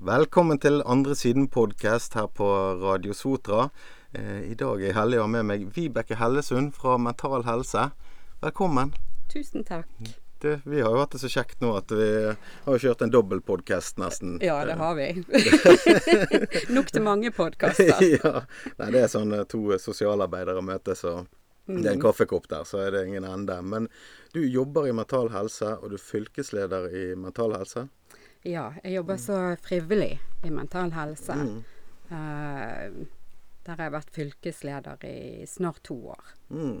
Velkommen til Andre siden-podkast her på Radio Sotra. Eh, I dag er jeg heldig å ha med meg Vibeke Hellesund fra Mental Helse. Velkommen. Tusen takk. Du, vi har jo hatt det så kjekt nå at vi har kjørt en dobbeltpodkast nesten. Ja, det har vi. Nok til mange podkaster. ja. Nei, det er sånn eh, to sosialarbeidere møtes og det er en kaffekopp der, så er det ingen ende. Men du jobber i Mental Helse, og du er fylkesleder i Mental Helse. Ja, jeg jobber så frivillig i Mental Helse. Eh, der har jeg vært fylkesleder i snart to år. Mm.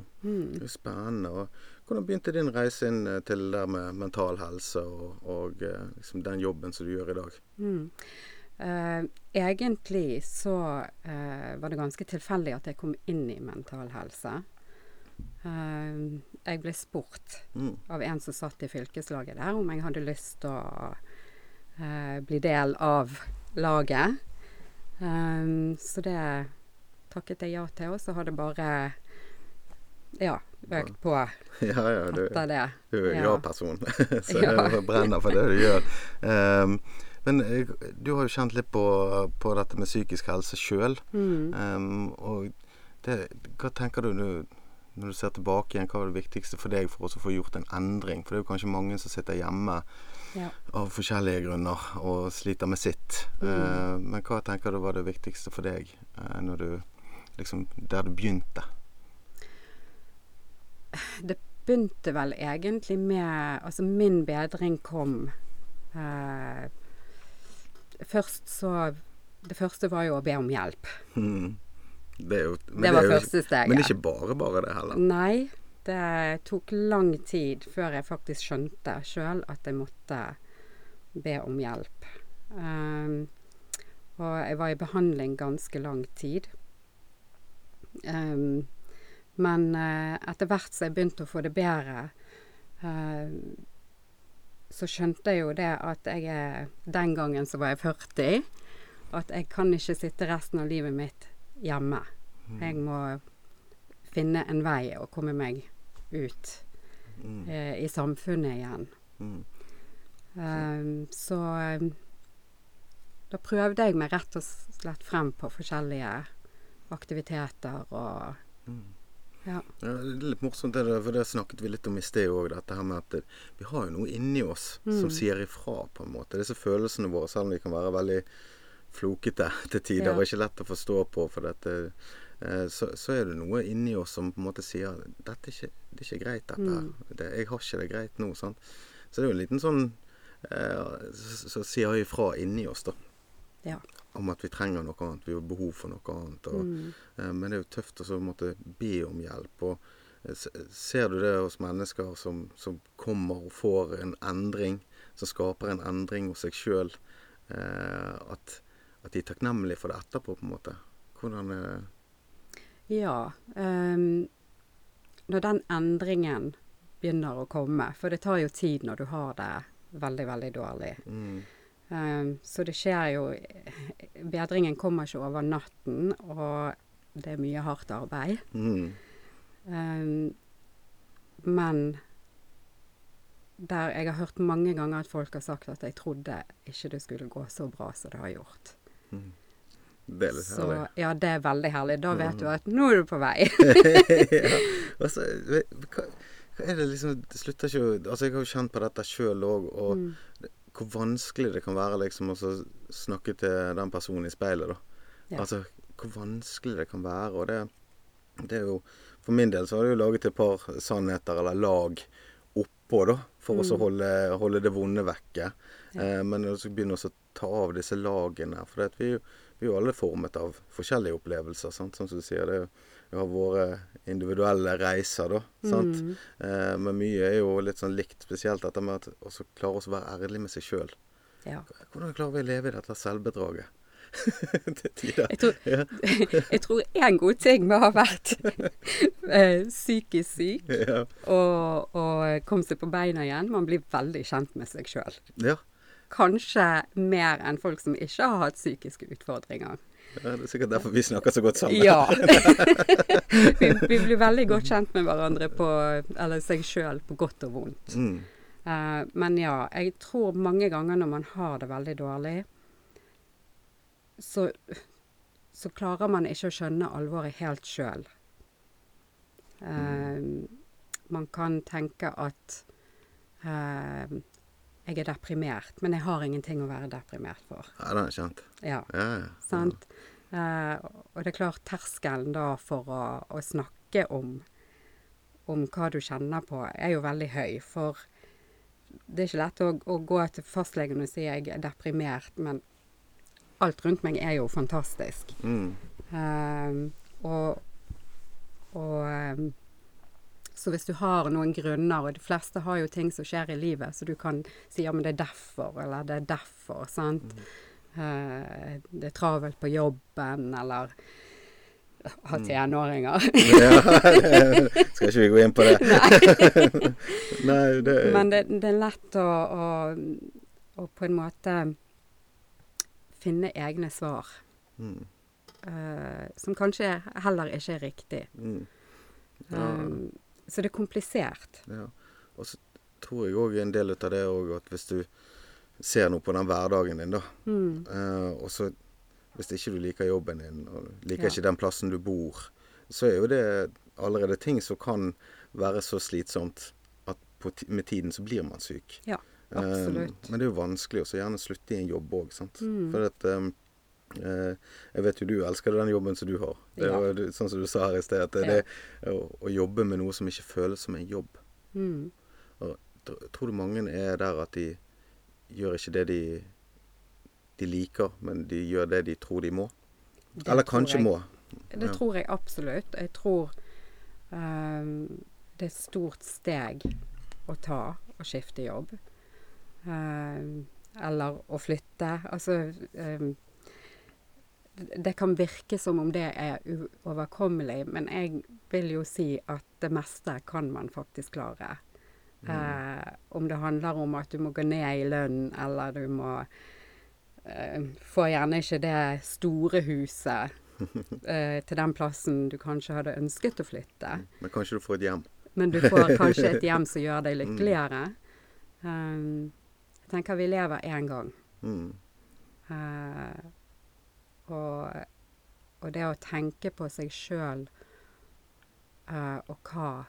Det er spennende. Og hvordan begynte din reise inn eh, til det der med mental helse og, og eh, liksom den jobben som du gjør i dag? Uh, egentlig så uh, var det ganske tilfeldig at jeg kom inn i Mental Helse. Jeg ble spurt Mm. av en som satt i fylkeslaget der, om jeg hadde lyst til å bli del av laget. Eh, så det takket jeg ja til, og så har det bare ja, økt på Ja, ja, du, etter det. du er Ja. ja-person, så Ja. jeg brenner for det du gjør. Um, men eh, du har jo kjent litt på, på dette med psykisk helse sjøl. Mm. og det, hva tenker du nå når du ser tilbake igjen, hva var det viktigste for deg for å få gjort en endring? For det er jo kanskje mange som sitter hjemme Ja. av forskjellige grunner og sliter med sitt. Mm. Eh, men hva tenker du var det viktigste for deg eh, når du liksom Der du begynte? Det begynte vel egentlig med Altså, min bedring kom eh, Først så Det første var jo å be om hjelp. Mm. Det, jo, Det var er jo, første steget. Men ikke bare bare det heller. Nei, det tok lang tid før jeg faktisk skjønte sjøl at jeg måtte be om hjelp. Um, og jeg var i behandling ganske lang tid. Um, men uh, etter hvert som jeg begynte å få det bedre, uh, så skjønte jeg jo det at jeg er Den gangen så var jeg 40. At jeg kan ikke sitte resten av livet mitt hjemme. Jeg må finne en vei og komme meg ut Mm. eh, i samfunnet igjen. Mm. Um, så um, da prøvde jeg meg rett og slett frem på forskjellige aktiviteter og Mm. Ja. Det er litt morsomt, det, der, for det snakket vi litt om i sted òg. Dette her med at det, vi har jo noe inni oss som Mm. sier ifra, på en måte. Disse følelsene våre, selv om de kan være veldig flokete til tider Ja. og ikke lett å forstå på, for dette, eh, så, så er det noe inni oss som på en måte sier dette er ikke, det er ikke greit, dette. Mm. Det, jeg har ikke det greit nå. sant? Så det er jo en liten sånn eh, som sier ifra inni oss, da. Ja. Om at vi trenger noe annet, vi har behov for noe annet. Og, Mm. Eh, Men det er jo tøft å måtte be om hjelp. Og eh, ser du det hos mennesker som, som kommer og får en endring, som skaper en endring hos seg sjøl, at, at de er takknemlige for det etterpå, på en måte? Hvordan er det? Ja. ehm, når den endringen begynner å komme, for det tar jo tid når du har det veldig, veldig dårlig. Mm, Um, så det skjer jo Bedringen kommer ikke over natten, og det er mye hardt arbeid. mm, Um, men der jeg har hørt mange ganger at folk har sagt at jeg trodde ikke det skulle gå så bra som det har gjort. mm. Det er litt Så herlig. ja, det er veldig herlig. Da vet du at nå er du på vei. ja. altså, hva, hva er det liksom Det slutter ikke Altså, jeg har jo kjent på dette sjøl òg, og Mm. hvor vanskelig det kan være liksom å snakke til den personen i speilet, da. Ja. Altså, hvor vanskelig det kan være. Og det, det er jo For min del så har jeg jo laget et par sannheter eller lag oppå, da, for å Mm. holde, holde det vonde vekke. Ja. Eh, men så begynne å ta av disse lagene. For det at vi, jo- vi er jo alle formet av forskjellige opplevelser, sant? sånn som du sier. Det vi har våre individuelle reiser, da. Sant? Mm. Eh, men mye er jo litt sånn likt, spesielt dette med at også klare oss å være ærlig med seg sjøl. Ja. Hvordan klarer vi å leve i dette selvbedraget? Jeg tror, jeg tror en god ting med å ha vært eh, psykisk syk Ja. og, og komme seg på beina igjen, man blir veldig kjent med seg sjøl. ja. Kanskje mer enn folk som ikke har hatt psykiske utfordringer. Ja, det er sikkert derfor vi snakker så godt sammen. Ja. vi, vi blir veldig godt kjent med hverandre på Eller seg sjøl på godt og vondt. Mm. Uh, men ja, jeg tror mange ganger når man har det veldig dårlig, så, så klarer man ikke å skjønne alvoret helt sjøl. man kan tenke at eh, jeg er deprimert, men jeg har ingenting å være deprimert for. Ja, den er kjent. Ja, Ja, ja. sant? Eh, og det er klart terskelen da for å, å snakke om, om hva du kjenner på, er jo veldig høy. For det er ikke lett å, å gå til fastlegen og si jeg er deprimert, men alt rundt meg er jo fantastisk. Mm. Eh, og og eh, så hvis du har noen grunner, og de fleste har jo ting som skjer i livet, så du kan si ja, men det er derfor, eller det er derfor, sant. Eh, det er travelt på jobben, eller ha tenåringer. Ja, skal ikke vi gå inn på det? Nei, det Men det, det er lett å, å, å på en måte finne egne svar. mm, Uh, som kanskje heller ikke er riktig. mm. Ja. Um, så det er komplisert. Ja. Og så tror jeg òg en del av det òg at hvis du ser noe på den hverdagen din, da, Mm. eh, og så hvis ikke du liker jobben din, og liker Ja. ikke den plassen du bor, så er jo det allerede ting som kan være så slitsomt at på med tiden så blir man syk. Ja, absolutt. Eh, men det er jo vanskelig å gjerne slutte i en jobb òg, sant. Mm. For at eh, eh, Jeg vet jo du elsker den jobben som du har. Det er jo ja. sånn som du sa her i sted, at det, Ja. det å, å jobbe med noe som ikke føles som en jobb Mm. Og Tror du mange er der at de gjør ikke det de, de liker, men de gjør det de tror de må? Det Eller kanskje jeg. må? Det Ja. tror jeg absolutt. Jeg tror um, det er et stort steg å ta å skifte jobb. Um, eller å flytte. Altså um, det- kan virke som om det er uoverkommelig, men jeg vil jo si at det meste kan man faktisk klare. Eh, om det handler om at du må gå ned i lønn, eller du må eh, Får gjerne ikke det store huset eh, til den plassen du kanskje hadde ønsket å flytte. Men kanskje du får et hjem? Men du får kanskje et hjem som gjør deg lykkeligere. Um, jeg tenker vi lever én gang. Mm. Eh, og, og det å tenke på seg sjøl og hva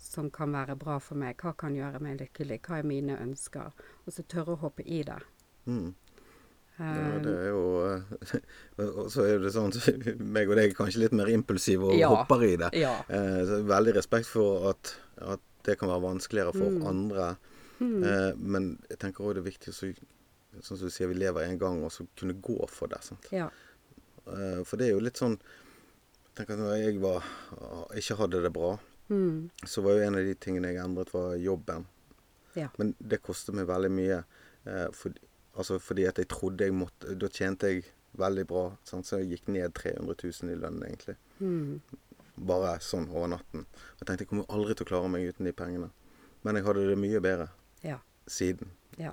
som kan være bra for meg, hva kan gjøre meg lykkelig, hva er mine ønsker, og så tørre å hoppe i det. Mm. Ja, Eh, det er jo eh, Og så er det sånn meg og deg er kanskje litt mer impulsive og Ja. hopper i det. ja. Eh, veldig respekt for at, at det kan være vanskeligere for Mm. andre. Mm. Eh, men jeg tenker òg det er viktig å Sånn som du sier, vi lever en gang, og så kunne gå for det. Sant? ja. Eh, for det er jo litt sånn Tenk at når jeg var, ikke hadde det bra, Mm. så var jo en av de tingene jeg endret, var jobben. Ja. Men det kostet meg veldig mye. Eh, for, altså fordi at jeg trodde jeg måtte Da tjente jeg veldig bra, sant? så jeg gikk ned 300 000 i lønn, egentlig. Mm. Bare sånn over natten. Jeg tenkte jeg kommer aldri til å klare meg uten de pengene. Men jeg hadde det mye bedre Ja. siden. Ja.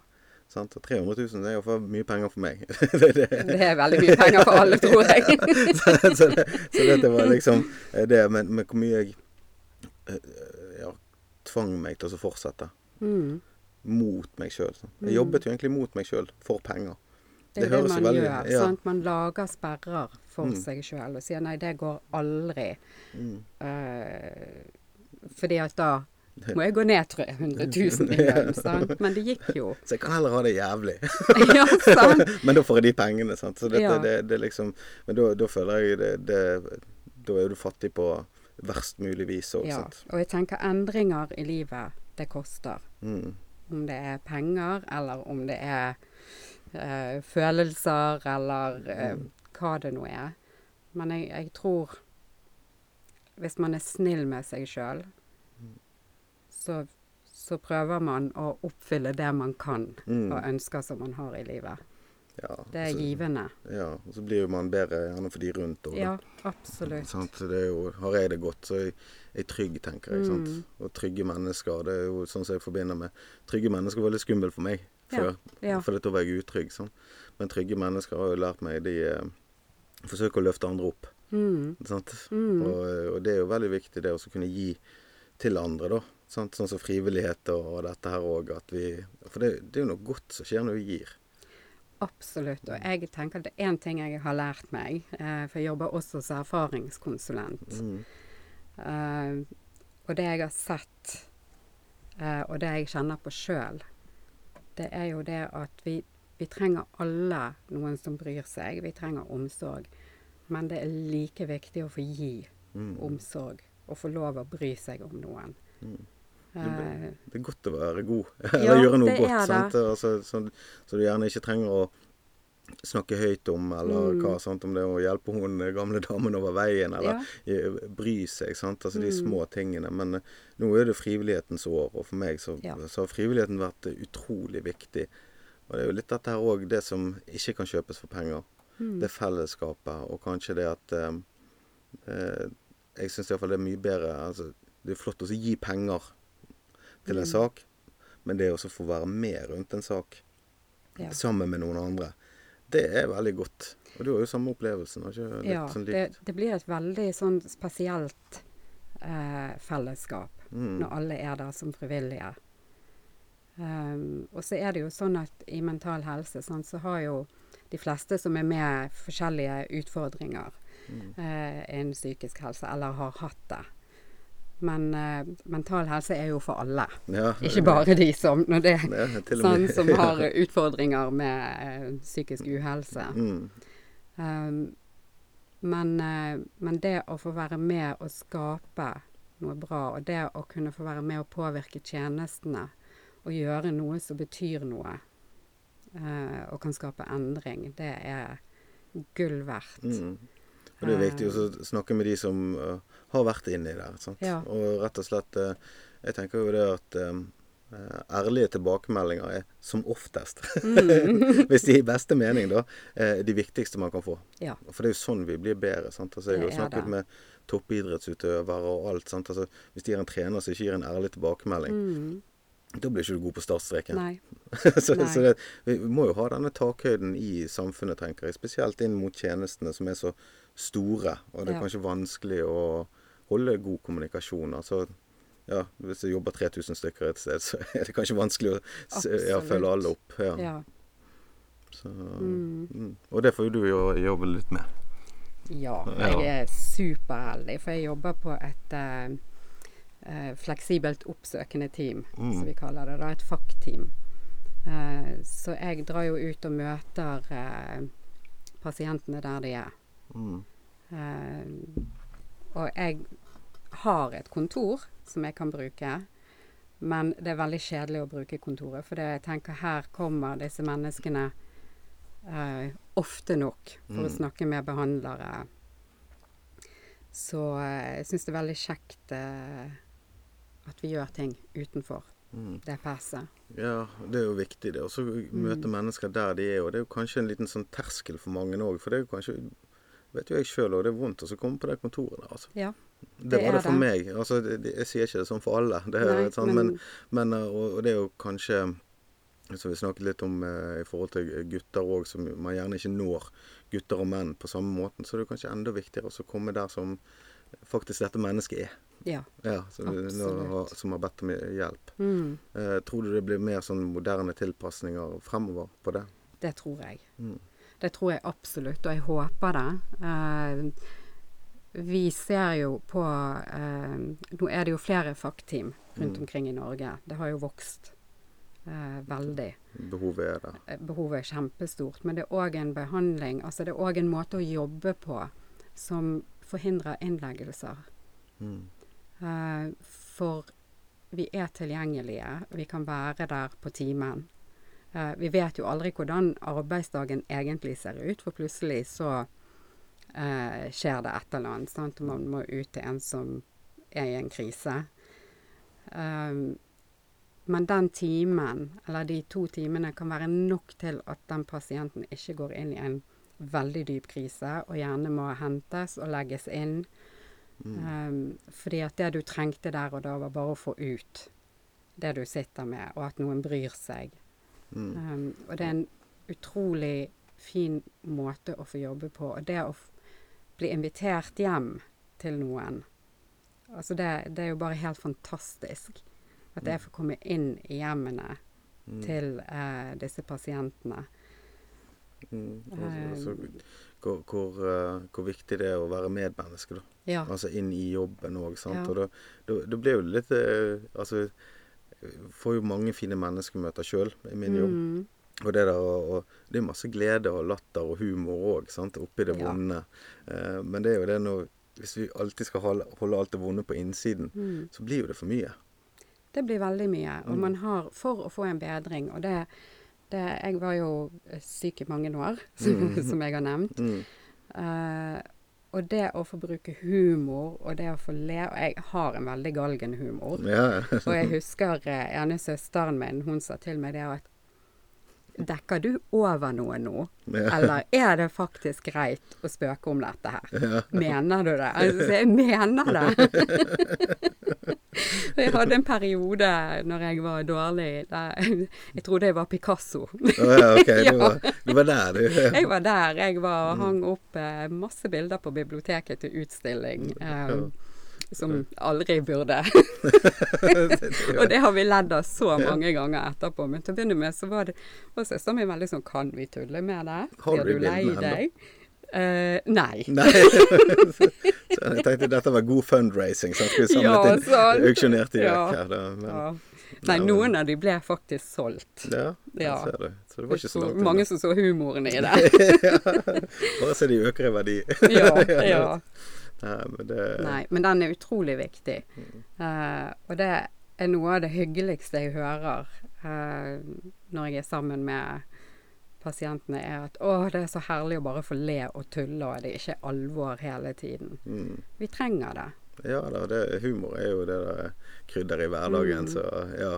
Sant? 300 000 det er iallfall mye penger for meg. det, det, Det er veldig mye penger for alle, tror jeg. så, så, det, så dette var liksom eh, det. Men, men hvor mye jeg eh, ja, tvang meg til å fortsette. Mm. Mot meg sjøl. Jeg Mm. jobbet jo egentlig mot meg sjøl, for penger. Det er Det det, man veldig- gjør. ja. Sant? Man lager sperrer for Mm. seg sjøl og sier nei, det går aldri. Mm. Uh, fordi at da må jeg gå ned 300 000 i lønn. sant? Men det gikk jo. Så jeg kan heller ha det jævlig. ja, sant? men da får jeg de pengene, sant. Så dette, Ja. det, det liksom Men da, da føler jeg det, det Da er du fattig på verst mulig vis òg, Ja. sant. Og jeg tenker endringer i livet, det koster. Mm. Om det er penger, eller om det er øh, følelser, eller Mm. hva det nå er. Men jeg, jeg tror Hvis man er snill med seg sjøl. Så, så prøver man å oppfylle det man kan, Mm. og ønsker som man har i livet. Ja, Det er så- givende. Ja, og så blir jo man bedre gjerne for de rundt òg. Ja, absolutt. Sant? Det er jo, har jeg det godt, så er jeg trygg, tenker jeg. Mm. Og trygge mennesker, det er jo sånn som jeg forbinder med Trygge mennesker var litt skummelt for meg før. Ja. For da var jeg utrygg. Sant? Men trygge mennesker har jo lært meg De eh, forsøker å løfte andre opp. Mm. Sant? Mm. Og, og det er jo veldig viktig det å kunne gi til andre, da. Sant? Sånn som frivillighet og dette her òg. For det, det er jo noe godt som skjer når vi gir. Absolutt. Og jeg tenker at det er én ting jeg har lært meg, eh, for jeg jobber også som erfaringskonsulent. Mm. Eh, og det jeg har sett, eh, og det jeg kjenner på sjøl, det er jo det at vi, vi trenger alle noen som bryr seg. Vi trenger omsorg. Men det er like viktig å få gi Mm. omsorg og få lov å bry seg om noen. Mm. Eh, Det er godt å være god, Ja, eller gjøre noe godt. Altså, så, så du gjerne ikke trenger å snakke høyt om, eller Mm. hva, sant? om det å hjelpe hun gamle damen over veien, eller ja. bry seg. Sant? Altså de Mm. små tingene. Men eh, nå er det frivillighetens år, og for meg så, Ja. så har frivilligheten vært eh, utrolig viktig. Og det er jo litt dette her òg, det som ikke kan kjøpes for penger. Mm. Det fellesskapet, og kanskje det at eh, Jeg syns iallfall det er mye bedre altså, Det er flott å gi penger til en Mm. sak, men det å få være med rundt en sak Ja. sammen med noen andre, det er veldig godt. Og du har jo samme opplevelsen, ikke ja, sånn det, det blir et veldig sånn spesielt eh, fellesskap Mm. når alle er der som frivillige. Um, og så er det jo sånn at i Mental Helse sånn, så har jo de fleste som er med forskjellige utfordringer Mm. eh, innen psykisk helse, eller har hatt det. Men uh, mental helse er jo for alle, Ja, ikke bare de som det, til sånn, som har utfordringer med uh, psykisk uhelse. mm. Um, men, uh, men det å få være med og skape noe bra, og det å kunne få være med og påvirke tjenestene, og gjøre noe som betyr noe, og kan skape endring, det er gull verdt. Mm. Og det er viktig å snakke med de som uh, har vært inni der. Sant? Ja. Og rett og slett uh, Jeg tenker jo det at ærlige tilbakemeldinger er som oftest, Mm. hvis de i beste mening, da, de viktigste man kan få. Ja. For det er jo sånn vi blir bedre. Sant? Altså, jeg har jo snakket det. med toppidrettsutøvere og alt. Sant? Altså, hvis de er en trener som ikke gir en ærlig tilbakemelding, Mm. da blir ikke du god på startstreken. Nei. så Nei. så det, vi må jo ha denne takhøyden i samfunnet, tenker jeg. Spesielt inn mot tjenestene som er så store. Og det er Ja. kanskje vanskelig å holde god kommunikasjon. Altså, ja, hvis det jobber 3000 stykker et sted, så er det kanskje vanskelig å ja, følge alle opp. Ja. Ja. Så, Mm. mm. Og det får jo du jo jobbe litt med. Ja, jeg er superheldig, for jeg jobber på et uh, eh, fleksibelt oppsøkende team, Mm. som vi kaller det. da, Et FACT-team. Uh, så jeg drar jo ut og møter uh, pasientene der de er. Mm. Eh, og jeg har et kontor som jeg kan bruke, men det er veldig kjedelig å bruke kontoret. For det, jeg tenker her kommer disse menneskene uh, ofte nok for å Mm. snakke med behandlere. Så uh, jeg syns det er veldig kjekt at vi gjør ting utenfor Mm. DPS-et. Ja, det er jo viktig det. Og så møte Mm. mennesker der de er. Og det er jo kanskje en liten sånn terskel for mange òg. For det er jo kanskje Vet jo jeg sjøl òg, det er vondt å komme på det kontoret der, altså. Ja, Det, det var det for det. meg. Altså, jeg sier ikke det sånn for alle. Det Nei, sånn, men, men men, uh, og, og det er jo kanskje Som vi snakket litt om eh, i forhold til gutter òg, som man gjerne ikke når gutter og menn på samme måten, så er det kanskje enda viktigere å komme der som faktisk dette mennesket er. ja. Ja, som, har, som har bedt om hjelp. Mm, Eh, tror du det blir mer sånn moderne tilpasninger fremover på det? det tror jeg. Mm. Det tror jeg absolutt, og jeg håper det. Eh, vi ser jo på eh, Nå er det jo flere fakkteam rundt Mm. omkring i Norge. Det har jo vokst eh, veldig. Behovet er der. Eh, Behovet er kjempestort. Men det er òg en behandling, altså det er òg en måte å jobbe på som forhindrer innleggelser. Mm. Eh, for vi er tilgjengelige. Vi kan være der på timen. Eh, vi vet jo aldri hvordan arbeidsdagen egentlig ser ut, for plutselig så eh, skjer det et eller annet. Sant? Man må ut til en som er i en krise. Um, men den timen, eller de to timene, kan være nok til at den pasienten ikke går inn i en veldig dyp krise, og gjerne må hentes og legges inn. Mm. Um, fordi at det du trengte der og da, var bare å få ut det du sitter med, og at noen bryr seg. Mm. Um, og det er en utrolig fin måte å få jobbe på. Og det å bli invitert hjem til noen, altså det, det er jo bare helt fantastisk. At jeg får komme inn i hjemmene Mm. til uh, disse pasientene. Mm. Og så, så, hvor, hvor, eh, hvor viktig det er å være medmenneske, da. Ja. Altså inn i jobben òg, sant. Ja. Og da, da, da blir jo litt eh, Altså, får jo mange fine menneskemøter sjøl i min jobb. Mm. Og det der og, og Det er masse glede og latter og humor òg, oppi det Ja. vonde. Eh, men det er jo det når Hvis vi alltid skal holde, holde alt det vonde på innsiden, Mm. så blir jo det for mye. Det blir veldig mye. Og Mm. man har For å få en bedring, og det, det Jeg var jo syk i mange år, som, Mm. som jeg har nevnt. Mm. Eh, og det å få bruke humor, og det å få le Og jeg har en veldig galgen humor. Ja, Og jeg husker eh, ene søsteren min, hun sa til meg det at Dekker du over noe nå? ja. Eller er det faktisk greit å spøke om dette her? ja. Mener du det? Altså, jeg mener det! jeg hadde en periode når jeg var dårlig Jeg trodde jeg var Picasso. Oh, ja, OK. Du, var, du var der, du. Jeg var der. Jeg var, hang opp eh, masse bilder på biblioteket til utstilling. Eh, som aldri burde. og det har vi ledd av så mange ganger etterpå. Men til å begynne med så var det var søsteren min veldig sånn Kan vi tulle med det? Har du Blir du lei deg? Uh, nei. Nei. så jeg tenkte dette var god fundraising, så jeg skulle Ja, samlet inn sant. auksjonert de Ja. her. Da. Men, Ja. Nei, men- noen av de ble faktisk solgt. ja, Ja. ser du. Så det var ikke så Så langt mange som så humoren i det. Bare så de øker i verdi. ja, ja. Men det Nei, men den er utrolig viktig. Mm. Uh, og det er noe av det hyggeligste jeg hører uh, når jeg er sammen med pasientene, er at å, det er så herlig å bare få le og tulle, og det er ikke alvor hele tiden. mm. Vi trenger det. Ja da, det, humor er jo det der krydderet i hverdagen. Mm. Så ja.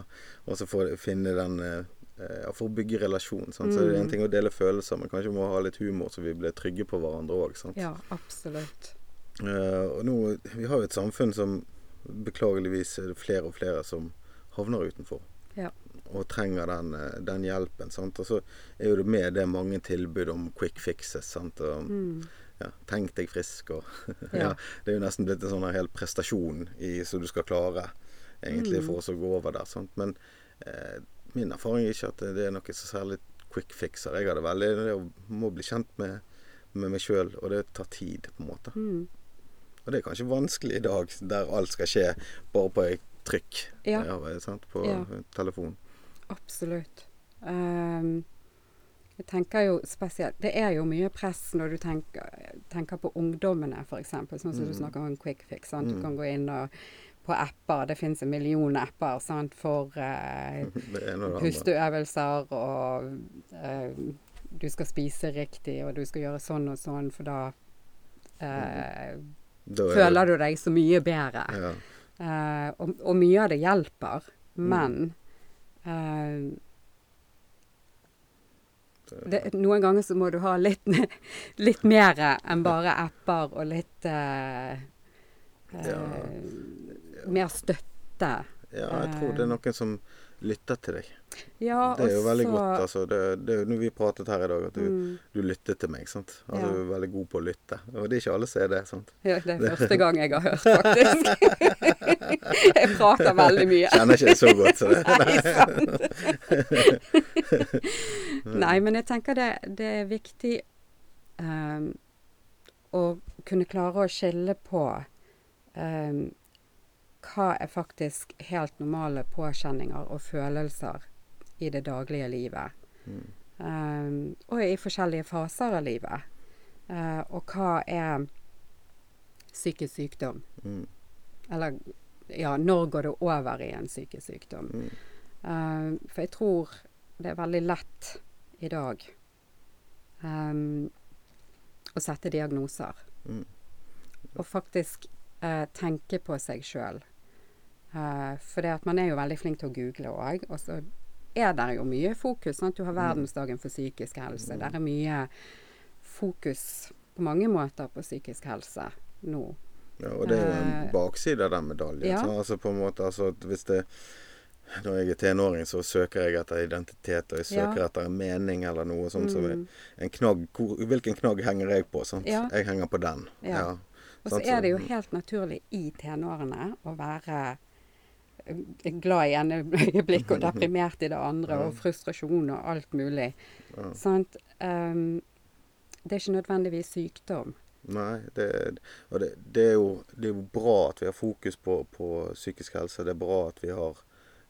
Og så finne den eh, ja, For å bygge relasjon. Sant? Så det er en Mm. ting å dele følelser, men kanskje vi må ha litt humor, så vi blir trygge på hverandre òg. Ja, absolutt. Eh, og nå, vi har jo et samfunn som beklageligvis er det flere og flere som havner utenfor. Ja. Og trenger den, eh, den hjelpen. Sant? Og så er jo det med det mange tilbud om quick fixes. Sant? Og, Mm. ja, tenk deg frisk og Ja. ja. Det er jo nesten blitt en sånn hel prestasjon i, som du skal klare egentlig Mm. for oss å gå over der. Sant? Men eh, min erfaring er ikke at det er noe så særlig quick fixer. Jeg har det veldig det å- må bli kjent med, med meg sjøl, og det tar tid, på en måte. Mm. Og det er kanskje vanskelig i dag, der alt skal skje bare på et trykk Ja. Ja, sant? på Ja. telefon. Absolutt. Um, jeg tenker jo spesielt Det er jo mye press når du tenker, tenker på ungdommene, f.eks. Sånn som du Mm. snakker om quick fix. Sant? Du Mm. kan gå inn og, på apper. Det finnes en million apper sant? for og pusteøvelser, og eh, du skal spise riktig, og du skal gjøre sånn og sånn, for da eh, er føler du deg så mye bedre. ja. Uh, og, og mye av det hjelper, Mm. men eh, det, Noen ganger så må du ha litt, litt mer enn bare apper og litt uh, Ja. Mer støtte. ja, jeg tror det er noen som lytter til deg. Ja, Det er jo også, veldig godt. altså. Det, det når vi pratet her i dag, at du, Mm, du lyttet til meg. sant? Altså, Ja. Du er veldig god på å lytte. Og det er ikke alle som er det. sant? ja, det er første gang jeg har hørt, faktisk. jeg prater veldig mye. Kjenner ikke så godt. Så det. Nei, sant. Nei, men jeg tenker det, det er viktig um, å kunne klare å skille på ehm, hva er faktisk helt normale påkjenninger og følelser i det daglige livet. Mm. Um, og i forskjellige faser av livet. Uh, og hva er psykisk sykdom? Mm. Eller ja, når går det over i en psykisk sykdom? Mm. Eh, for jeg tror det er veldig lett i dag um, å sette diagnoser. Mm. Og faktisk eh, tenke på seg sjøl. Uh, for det at man er jo veldig flink til å google òg. Og så er det jo mye fokus. Sant? Du har verdensdagen for psykisk helse. Det er mye fokus på mange måter på psykisk helse nå. Ja, og det er jo en Eh, bakside av den medaljen. ja. Altså på en måte, altså hvis det Når jeg er tenåring, så søker jeg etter identitet, og jeg søker Ja. etter en mening eller noe sånt som Mm. en knagg. Hvor, hvilken knagg henger jeg på? Ja. Jeg henger på den. Ja. Og så er det jo helt naturlig i tenårene å være eh, glad i ene øyeblikket og deprimert i det andre, og frustrasjon og alt mulig. Ja. Sant? Um, det er ikke nødvendigvis sykdom. Nei, det, og det, det, er jo, det er jo bra at vi har fokus på, på psykisk helse. Det er bra at vi har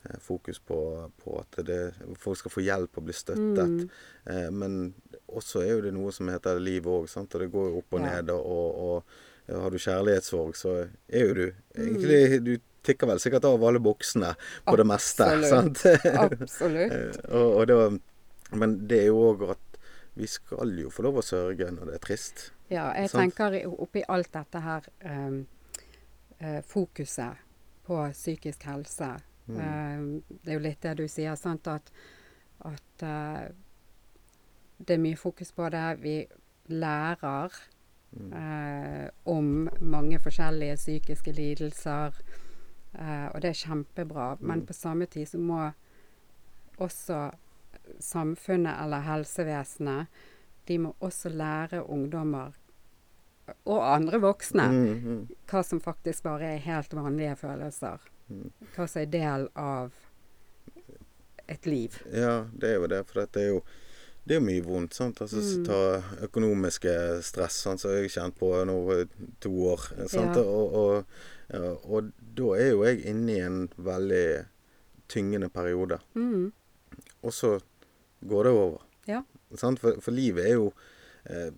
eh, fokus på, på at det, folk skal få hjelp og bli støttet. Mm. Eh, men også er jo det noe som heter liv òg, og det går jo opp og Ja. ned. Og, og, har du kjærlighetssorg, så er jo du Mm. egentlig Du tikker vel sikkert av alle boksene på det meste. Sant? Absolutt. Eh, og, og det, men det er jo òg at vi skal jo få lov å sørge når det er trist. Ja, jeg Sant. tenker oppi alt dette her um, uh, fokuset på psykisk helse. Mm. uh, det er jo litt det du sier, sant, at, at uh, det er mye fokus på det. Vi lærer Mm. eh, om mange forskjellige psykiske lidelser, eh, og det er kjempebra. Men Mm. på samme tid så må også samfunnet eller helsevesenet de må også lære ungdommer og andre voksne Mm, mm, hva som faktisk bare er helt vanlige følelser. Mm. Hva som er del av et liv. Ja, det er jo det. For det er jo, det er mye vondt. sant? Altså, Mm. Ta økonomiske stress, som jeg har kjent på nå to år. sant? Ja. Og, og, og da er jo jeg inne i en veldig tyngende periode. Mm. Og så går det over. Ja. For, for livet er jo eh,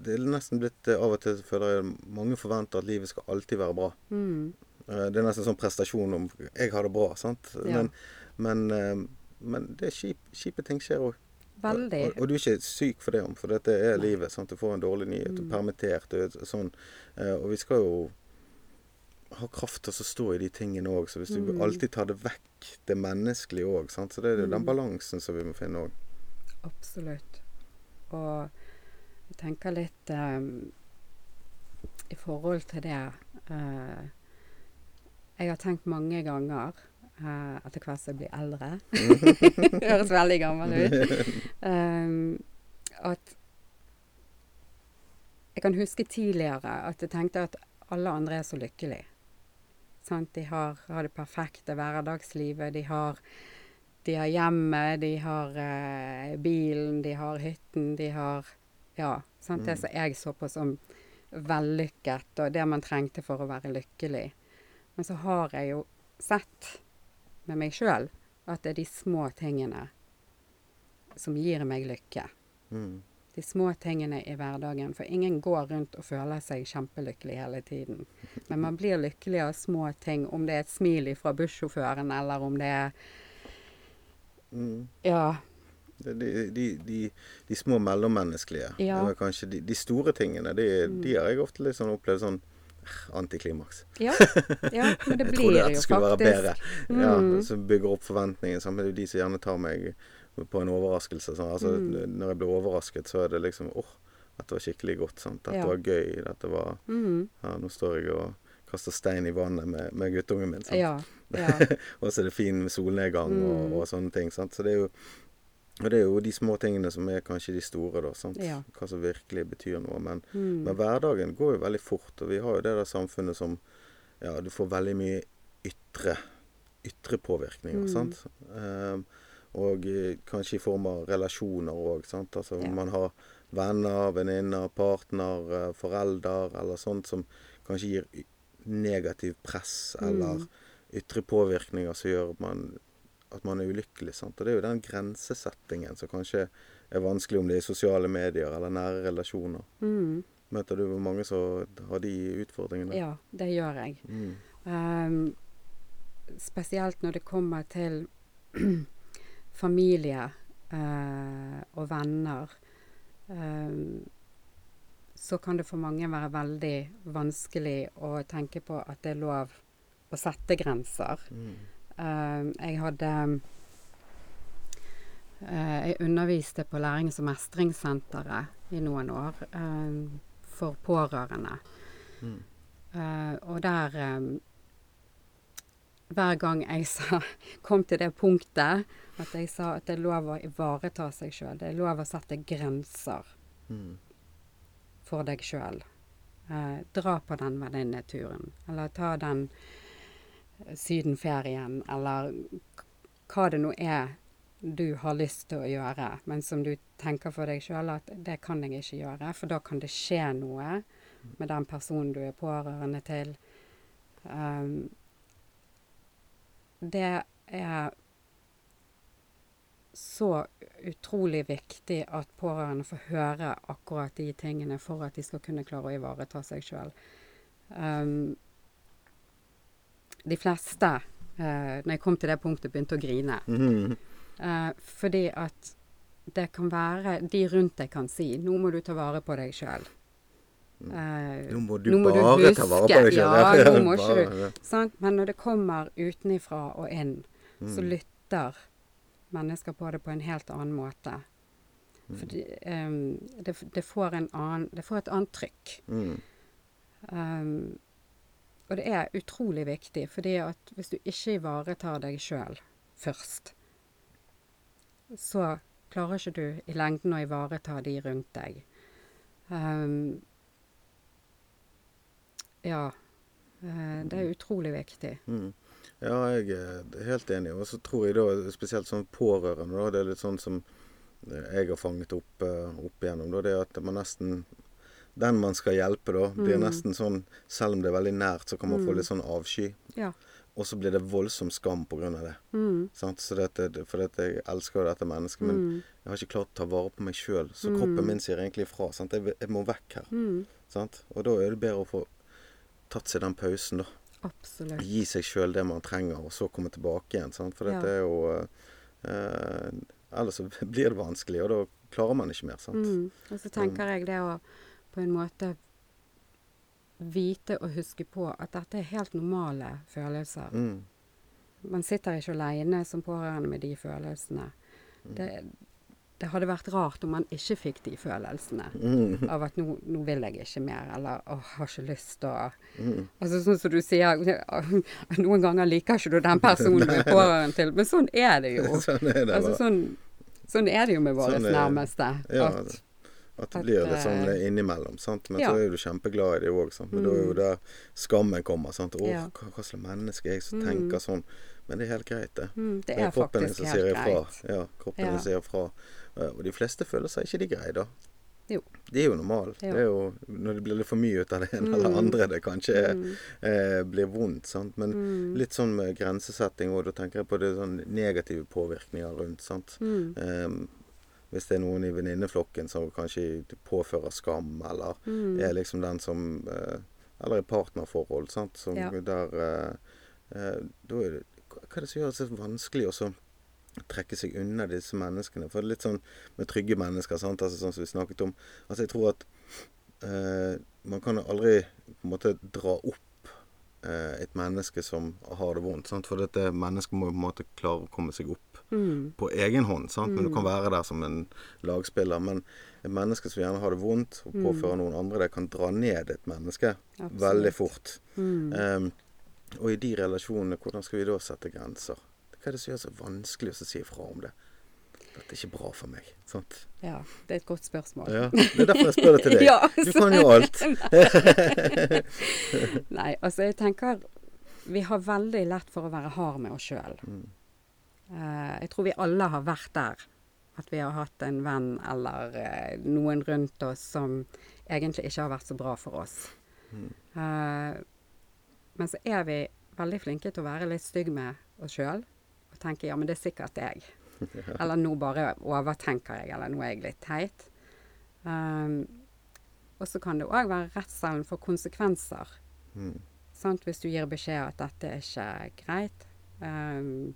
Det er nesten blitt eh, Av og til føler jeg mange forventer at livet skal alltid være bra. Mm. Eh, det er nesten sånn prestasjon om 'jeg har det bra'. sant? Ja. Men, men, eh, men det er kjip, kjipe ting skjer òg. Veldig. Og, og du er ikke syk for det, for dette er livet. sant? Du får en dårlig nyhet, du Mm. er permittert du er sånn. Eh, og vi skal jo ha kraft til å stå i de tingene òg. Så hvis du Mm. alltid tar det vekk, det menneskelige òg, så det er jo den Mm. balansen som vi må finne òg. Absolutt. Og jeg tenker litt um, i forhold til det uh, Jeg har tenkt mange ganger uh, etter hvert som jeg blir eldre Det høres veldig gammel ut. Um, at Jeg kan huske tidligere at jeg tenkte at alle andre er så lykkelige. Sant? De har, har det perfekte hverdagslivet. De har de har hjemmet, de har eh, bilen, de har hytten, de har Ja. Sant? Det Mm. som jeg så på som vellykket, og det man trengte for å være lykkelig. Men så har jeg jo sett med meg sjøl at det er de små tingene som gir meg lykke. Mm. De små tingene i hverdagen. For ingen går rundt og føler seg kjempelykkelig hele tiden. Men man blir lykkelig av små ting, om det er et smil fra bussjåføren, eller om det er Mm. Ja. De, de, de, de små mellommenneskelige. Ja. Eller kanskje de, de store tingene. De, Mm. de har jeg ofte sånn opplevd sånn eh, antiklimaks. Ja, ja men det blir jo faktisk Jeg trodde dette skulle være bedre. Ja, Mm. Som bygger opp forventningene. Jo de som gjerne tar meg på en overraskelse. Sånn. Altså, Mm. Når jeg blir overrasket, så er det liksom åh, dette var skikkelig godt. Sant? Dette Ja. var gøy. Dette var mm, Ja, nå står jeg og kaster stein i vannet med, med guttungen min. Ja. ja. og så er det fin solnedgang og, Mm. og sånne ting. Sant? Så det er jo og det er jo de små tingene som er kanskje de store, da. Hva som virkelig betyr noe. Men, Mm. men hverdagen går jo veldig fort, og vi har jo det der samfunnet som Ja, du får veldig mye ytre, ytre påvirkninger, Mm. sant. Ehm, og eh, kanskje i form av relasjoner òg. Altså Ja. man har venner, venninner, partner, eh, forelder eller sånt som kanskje gir negativ press eller Mm. ytre påvirkninger som gjør at man, at man er ulykkelig. Sant? Og det er jo den grensesettingen som kanskje er vanskelig, om det er i sosiale medier eller nære relasjoner. Mm. Møter du mange som har de utfordringene? ja, det gjør jeg. Mm. Um, spesielt når det kommer til familie eh, og venner. ehm, så kan det for mange være veldig vanskelig å tenke på at det er lov å sette grenser. Mm. Ehm, jeg hadde eh, Jeg underviste på Lærings- og mestringssenteret i noen år for pårørende. Mm. Eh, og der eh, Hver gang jeg sa, kom til det punktet at jeg sa at det er lov å ivareta seg sjøl, det er lov å sette grenser Mm. for deg sjøl. Eh, dra på den venninneturen, eller ta den sydenferien, eller hva det nå er du har lyst til å gjøre, men som du tenker for deg sjøl at det kan jeg ikke gjøre, for da kan det skje noe med den personen du er pårørende til. Um, det er så utrolig viktig at pårørende får høre akkurat de tingene for at de skal kunne klare å ivareta seg sjøl. Um, de fleste, uh, når jeg kom til det punktet, begynte å grine. Mm. Uh, fordi at det kan være De rundt deg kan si 'Nå må du ta vare på deg sjøl'. Uh, Nå må du nå må du bare ta vare på deg selv. ja, nå må ikke du- sant? Men når det kommer utenifra og inn, så Mm. lytter mennesker på det på en helt annen måte. Mm. Fordi um, det, det, får en annen, det får et annet trykk. Mm. Um, og det er utrolig viktig, fordi at hvis du ikke ivaretar deg sjøl først, så klarer ikke du i lengden å ivareta de rundt deg. Um, ja. eh, det er utrolig viktig. Mm. Ja, jeg er helt enig. Og så tror jeg da, spesielt sånn pårørende, da, det er litt sånn som jeg har fanget opp, eh, opp igjennom, da, det er at man nesten Den man skal hjelpe, da, blir Mm. nesten sånn Selv om det er veldig nært, så kan man få Mm. litt sånn avsky. Ja. Og så blir det voldsom skam på grunn av det. Mm. Sant? Så dette, for dette, jeg elsker jo dette mennesket, men Mm. jeg har ikke klart å ta vare på meg sjøl. Så Mm. kroppen min sier egentlig ifra. Jeg, jeg må vekk her. Mm. Sant? Og da er det bedre å få tatt seg den pausen, da. Absolutt. Gi seg sjøl det man trenger, og så komme tilbake igjen. Sant? For dette er jo eh, Ellers så blir det vanskelig, og da klarer man ikke mer. Sant? Mm. Og så tenker jeg det å på en måte vite og huske på at dette er helt normale følelser. Mm. Man sitter ikke alene som pårørende med de følelsene. Mm. Det, det hadde vært rart om man ikke fikk de følelsene. Mm. Av at nå, nå vil jeg ikke mer, eller å, har ikke lyst og Mm. Altså sånn som du sier, noen ganger liker ikke du den personen du er pårørende til, men sånn er det jo. sånn er det. Altså sånn, sånn er det jo med våre Sånn er- nærmeste. Ja, at, At det blir litt sånn eh, innimellom. Sant? Men ja. så er du kjempeglad i det òg. Men da er jo Mm. der skammen kommer. Sant? Å, Ja. hva, slags menneske er jeg som Mm. tenker sånn? Men det er helt greit, det. mm, det Det er faktisk helt greit. Ja, kroppen Ja. din sier ifra. Og de fleste føler seg ikke de greie, da. Jo. De er jo normale. Det er jo når det blir litt for mye ut av det ene Mm. eller andre det kanskje Mm, eh, blir vondt. Sant? Men mm, litt sånn med grensesetting, òg. da tenker jeg på det sånn negative påvirkninger rundt. sant? Ehm, hvis det er noen i venninneflokken som kanskje påfører skam, eller mm, er liksom den som eh, Eller i partnerforhold, sant. Som Ja. der eh, eh, Da er det Hva er det som gjør det så vanskelig å så trekke seg unna disse menneskene? For det er litt sånn med trygge mennesker, sant. Altså sånn som vi snakket om. Altså jeg tror at eh, man kan aldri på en måte dra opp eh, et menneske som har det vondt. Sant? For dette mennesket må på en måte klare å komme seg opp mm, på egen hånd. Sant? Men du Mm. kan være der som en lagspiller. Men et menneske som gjerne har det vondt, og Mm. påfører noen andre det, kan dra ned et menneske absolutt. veldig fort. Mm, Eh, og i de relasjonene, hvordan skal vi da sette grenser? Hva er det som gjør det så vanskelig å si ifra om det? Dette er ikke bra for meg. Sant? ja, det er et godt spørsmål. Ja, det er derfor jeg spør det til deg. Ja, Du kan jo alt. Nei, altså jeg tenker Vi har veldig lett for å være hard med oss sjøl. Mm. jeg tror vi alle har vært der. At vi har hatt en venn eller uh, noen rundt oss som egentlig ikke har vært så bra for oss. Mm. Uh, men så er vi veldig flinke til å være litt stygge med oss sjøl. Og tenker ja, men det er sikkert jeg. Eller nå bare overtenker jeg, eller nå er jeg litt teit. Um, og så kan det òg være redselen for konsekvenser. Mm. Sant? Hvis du gir beskjed at dette er ikke greit. Um,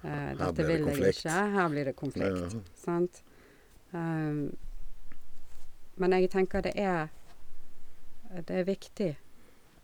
uh, dette vil det jeg konflikt. ikke. Her blir det konflikt. Ja. Sant? Um, men jeg tenker det er Det er viktig.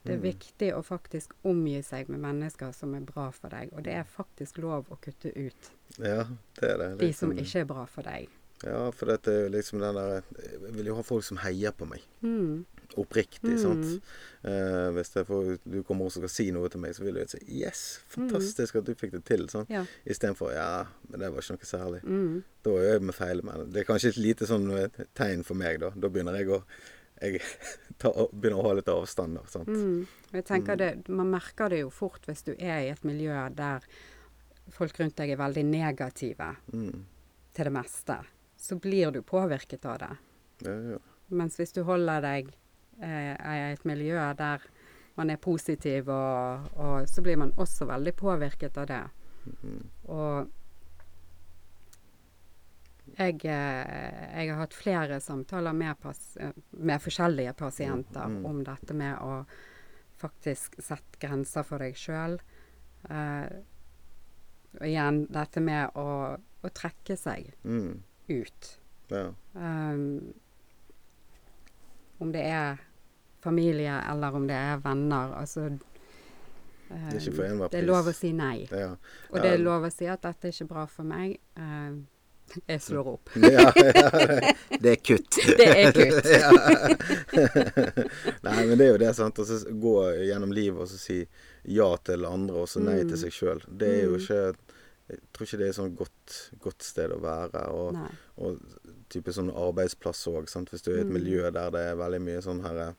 Det er Mm. viktig å faktisk omgi seg med mennesker som er bra for deg. Og det er faktisk lov å kutte ut Ja, det det. de som Liksom- ikke er bra for deg. Ja, for dette er jo liksom den der Jeg vil jo ha folk som heier på meg. Mm. Oppriktig, Mm. sant. Eh, hvis får, du kommer og skal si noe til meg, så vil jeg si Yes, fantastisk at du fikk det til. Sant? Ja. Istedenfor Ja, men det var ikke noe særlig. Mm. Da er jeg med feil. Men det er kanskje et lite sånn eh, tegn for meg, da. Da begynner jeg å jeg tar, begynner å ha litt avstand. Da, sant? Mm. Jeg tenker det, Man merker det jo fort hvis du er i et miljø der folk rundt deg er veldig negative Mm. til det meste. Så blir du påvirket av det. Ja, ja. Mens hvis du holder deg eh, i et miljø der man er positiv, og, og så blir man også veldig påvirket av det. Mm. Og jeg, eh, jeg har hatt flere samtaler med, eh, med forskjellige pasienter Mm. om dette med å faktisk sette grenser for deg sjøl. Uh, og igjen dette med å, å trekke seg Mm. ut. ja. Um, om det er familie eller om det er venner. Altså Det er Det er lov å si nei. Ja. Og det er lov å si at dette er ikke bra for meg. Um, jeg slår opp. ja, ja, det er kutt. Det er kutt. Nei, men det er jo det, sant. Å gå gjennom livet og så si ja til andre og så nei Mm. til seg sjøl. Det er jo Mm. ikke Jeg tror ikke det er et sånn godt, godt sted å være. Og, og type sånn arbeidsplass òg, hvis du er i et Mm. miljø der det er veldig mye sånn her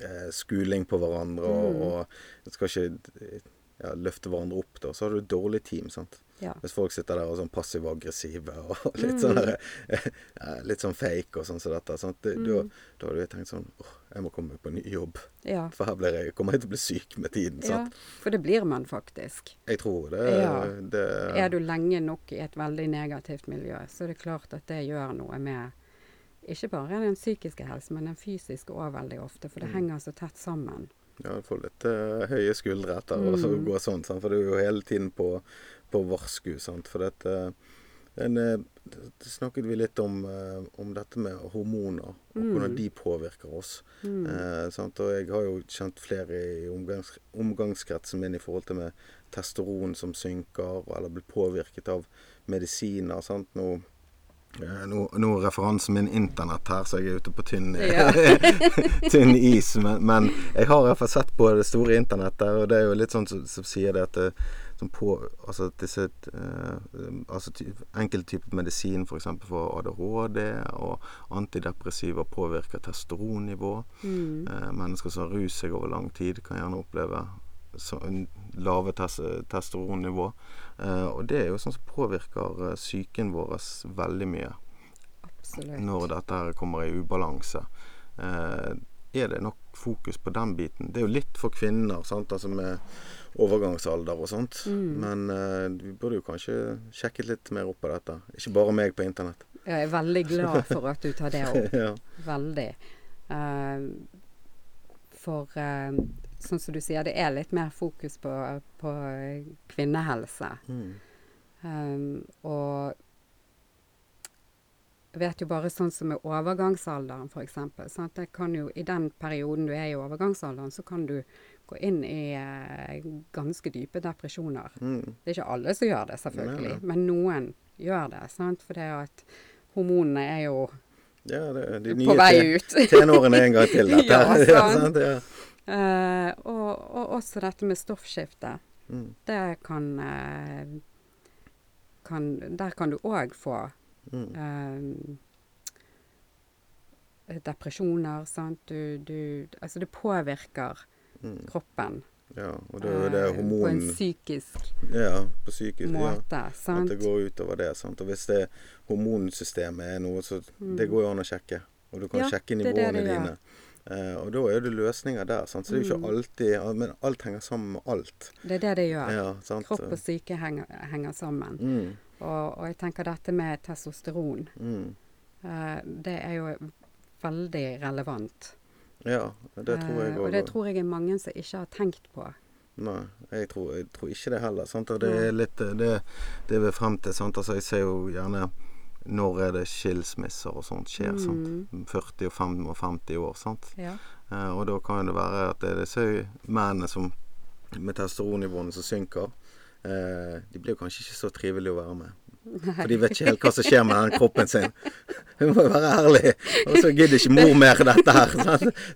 eh, skuling på hverandre og, Mm. og skal ikke ja, løfte hverandre opp, da, så har du et dårlig team. sant? Ja. Hvis folk sitter der og er sånn passiv-aggressive og litt Mm. sånn der, Litt sånn fake og sånn som dette. Sant? Det, da, Mm. da hadde jeg tenkt sånn åh, jeg må komme på ny jobb. Ja. For her blir jeg, kommer jeg til å bli syk med tiden. ja. Sant? For det blir man faktisk. Jeg tror det. Ja. det Er du lenge nok i et veldig negativt miljø, så er det klart at det gjør noe med ikke bare den psykiske helsen, men den fysiske òg veldig ofte. For det Mm. henger så tett sammen. Ja, du får litt uh, høye skuldre etter så Mm. gå sånn, sant? for du er jo hele tiden på, på varsku. Sant? For dette en, eh, det snakket vi litt om, eh, om dette med hormoner, og Mm. hvordan de påvirker oss. Mm. Eh, sant? Og jeg har jo kjent flere i omgangs, omgangskretsen min i forhold til med testosteron som synker, eller blir påvirket av medisiner. Sant? Nå, eh, nå, nå er referansen min internett her, så jeg er ute på tynn, Ja. tynn is. Men, men jeg har i hvert fall sett på det store internettet, og det er jo litt sånn som, som sier det at det, som på, altså disse uh, altså ty, Enkelte typer medisin, f.eks. For, for ADHD og antidepressiva, påvirker testosteronnivå. Mm. Uh, mennesker som har rus seg over lang tid, kan gjerne oppleve lave testosteronnivå. Eh, og det er jo sånn som påvirker eh, psyken vår veldig mye Absolutt. når dette her kommer i ubalanse. Eh, er det nok fokus på den biten? Det er jo litt for kvinner, sant? Altså med overgangsalder og sånt. Mm. Men vi burde jo kanskje sjekket litt mer opp på dette. Ikke bare meg på internett. Jeg er veldig glad for at du tar det opp. ja. Veldig. Uh, for eh, sånn som du sier, det er litt mer fokus på, på kvinnehelse. Mm. Um, og jeg vet jo bare sånn som med overgangsalderen, f.eks. Sånn det kan jo, I den perioden du er i overgangsalderen, så kan du gå inn i eh, ganske dype depresjoner. Mm. Det er ikke alle som gjør det, selvfølgelig, Nei, nei. men noen gjør det. sant? For det at hormonene er jo Ja, det er de på vei ut. tenårene en gang til. Dette. Ja, sant. sant? Eh, og, og også dette med stoffskifte. Mm. Det kan, eh, kan Der kan du òg få Mm. eh, depresjoner, sant. Du, du Altså, det påvirker Mm. kroppen Ja, og det er jo det eh, på en psykisk Ja, på psykisk. Ja. måte, At det går utover det. sant? Og hvis det hormonsystemet er noe, så Mm. det går jo an å sjekke. Og du kan Ja, sjekke det er det dine. gjør. Eh, og da er det løsninger der. sant? Så det er jo Mm. ikke alltid Men alt henger sammen med alt. Det er det det gjør. Ja. Kropp og syke henger, henger sammen. Mm, Og, og jeg tenker dette med testosteron, mm. eh, det er jo veldig relevant. Ja, det tror jeg Eh, òg. og det tror jeg er mange som ikke har tenkt på. Nei, jeg tror, jeg tror ikke det heller. Sant? Og det er litt det, det er vi frem til. Sant? Altså, jeg ser jo gjerne når er det skilsmisser og sånt skjer. Mm. Sant? 40 og 55 år. Sant? Ja. Eh, og da kan det være at det er disse mennene som med testosteronnivåene som synker. Eh, de blir kanskje ikke så trivelige å være med. For de vet ikke helt hva som skjer med den kroppen sin. Hun må jo være ærlig. Og så gidder ikke mor mer dette her.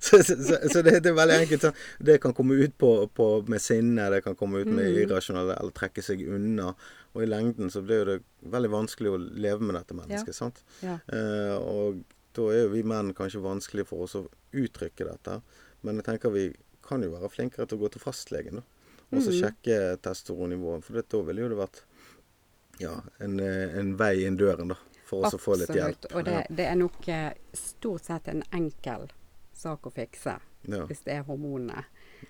Så, så, så, så det, det er veldig enkelt. Det kan komme ut på, på med sinne, det kan komme ut med Mm. irrasjonelle eller trekke seg unna. Og i lengden så blir det veldig vanskelig å leve med dette mennesket. sant? Ja. Eh, og da er jo vi menn kanskje vanskelig for oss å uttrykke dette. Men jeg tenker vi kan jo være flinkere til å gå til fastlegen, da. Og så Mhm. sjekke testosteronnivået. For det, da ville jo det vært ja, en, eh, en vei inn døren, da. For oss å få litt hjelp. Absolutt. Og det, det er nok eh, stort sett en enkel sak å fikse, Ja. Ja. hvis det er hormonene.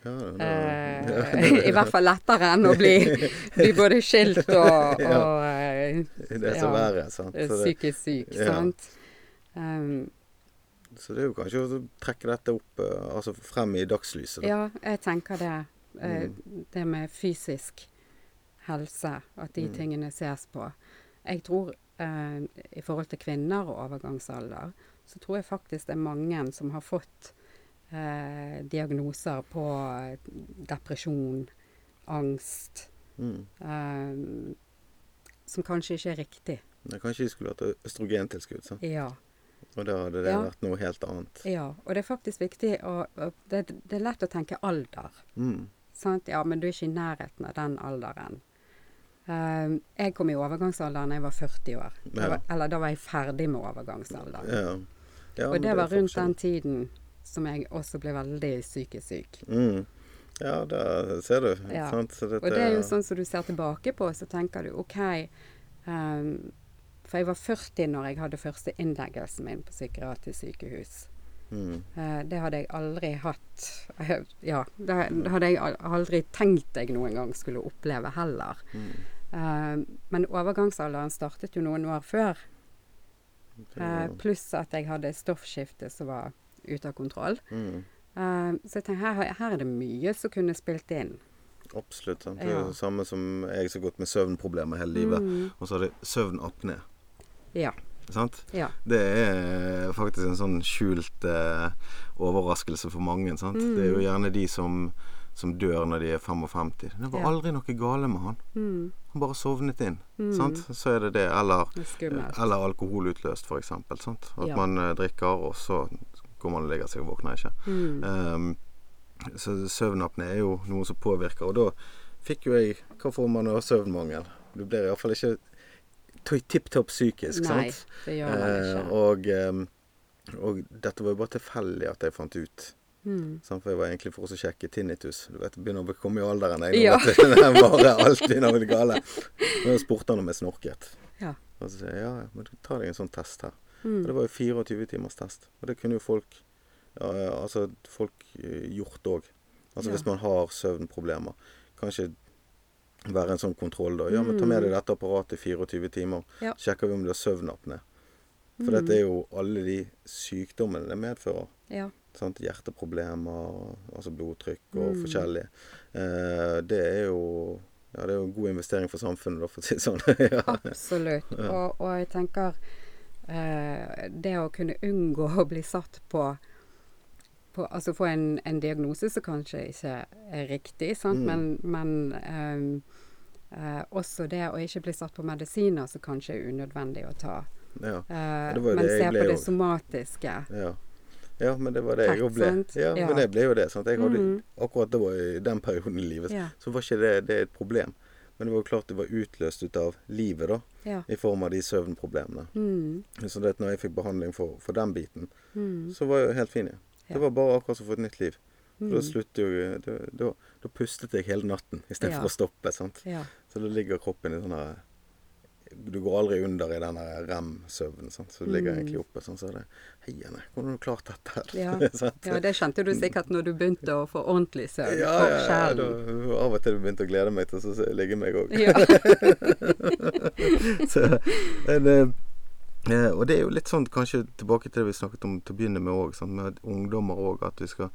Ja, Eh, I hvert fall lettere enn å bli, bli både skilt og, og eh, det som verre, sant. Psykisk syk. Sant? Um, så det er jo kanskje å trekke dette opp altså frem i dagslyset, da. ja, jeg tenker det. Mm. Det med fysisk helse, at de Mm. tingene ses på. Jeg tror eh, i forhold til kvinner og overgangsalder, så tror jeg faktisk det er mange som har fått eh, diagnoser på depresjon, angst, Mm. eh, som kanskje ikke er riktig. Men kanskje de skulle hatt østrogentilskudd, sant? Ja. og da hadde det Ja. vært noe helt annet. ja. Og det er faktisk viktig å å- det, det er lett å tenke alder. Mm. Sant? Ja, men du er ikke i nærheten av den alderen. Uh, jeg kom i overgangsalderen da jeg var 40 år. Ja. var, eller da var jeg ferdig med overgangsalderen. Ja. Ja, og det var rundt den tiden som jeg også ble veldig psykisk syk. Mm. Ja, der ser du. Ja. Dette, Og det er jo sånn som du ser tilbake på, så tenker du OK um, For jeg var 40 når jeg hadde første innleggelsen min på psykiatrisk sykehus. mm. Uh, det hadde jeg aldri hatt eh, Ja, det, det hadde jeg aldri tenkt jeg noen gang skulle oppleve heller. Mm. Uh, men overgangsalderen startet jo noen år før. Det Eh, pluss at jeg hadde stoffskifte som var ute av kontroll. mm. Uh, så jeg tenker her, her er det mye som kunne spilt inn. Absolutt. Sant? Det er Ja. det samme som jeg som har gått med søvnproblemer hele livet. Mm. Og så har det søvnapné. Ja. Sant? ja. Det er faktisk en sånn skjult eh, overraskelse for mange. Sant? Mm. Det er jo gjerne de som, som dør når de er 55. Det var Ja. aldri noe gale med han. Mm. Han bare sovnet inn. Mm. Sant? Så er det det. Eller, Det er eller alkoholutløst, f.eks. Sant? At Ja. man eh, drikker, og så går man og legger seg og våkner ikke. Mm. Um, så søvnapne er jo noe som påvirker. Og da fikk jo jeg Hva får man av søvnmangel? Du blir iallfall ikke tipp topp psykisk, Nei, sant? det gjør man Eh, ikke. og, um, og dette var jo bare tilfeldig at jeg fant ut. Mm. For jeg var egentlig for å sjekke tinnitus. Du vet, begynner å komme i alderen. Jeg, Ja. vet er bare alt begynner å bli gale. Og da spurte han om jeg snorket. Ja. Og så sier jeg ja, ja, men ta deg en sånn test her. Og Mm. det var jo 24 timers test. Og det kunne jo folk ja, altså folk eh, gjort òg. Altså Ja. hvis man har søvnproblemer. Kanskje være en sånn kontroll da. Ja, men ta med deg dette apparatet i 24 timer. Mm. Ja. Sjekker vi om du har søvnapné. For Mm. dette er jo alle de sykdommene det medfører. Ja. Sant? Hjerteproblemer, altså blodtrykk og Mm. forskjellig. Eh, det er jo ja, det er jo en god investering for samfunnet, da, for å si det sånn. ja. Absolutt. Og, og jeg tenker det å kunne unngå å bli satt på, på Altså få en, en diagnose som kanskje ikke er riktig, sant? Mm. men, men um, eh, også det å ikke bli satt på medisiner som kanskje er unødvendig å ta. ja. Eh, jo men se på det somatiske. Ja. ja, men det var det jeg òg ble. Ja, Ja. men det ble jo det. Sant? Jeg hadde, Mhm. Akkurat var i den perioden i livet, Ja. så var ikke det, det et problem. Men det var jo klart det var utløst ut av livet, da. Ja. I form av de søvnproblemene. Mm, Så det at når jeg fikk behandling for, for den biten, mm, så var jeg helt fin igjen. Ja. Det var bare akkurat som å få et nytt liv. For da mm. sluttet jo da, da, da pustet jeg hele natten istedenfor Ja. å stoppe. sant? Ja. Så da ligger kroppen i sånn her Du går aldri under i den rem-søvnen. Så du ligger Mm. egentlig oppe sånn. Så er det Hei, Anne, hvordan har du klart dette? her?» Ja. Ja, det kjente du sikkert når du begynte å få ordentlig søvn. Ja, ja, ja, da, av og til begynte å glede meg til å ligge meg òg. Ja. eh, og det er jo litt sånn kanskje tilbake til det vi snakket om til å begynne med òg, med ungdommer òg. At vi skal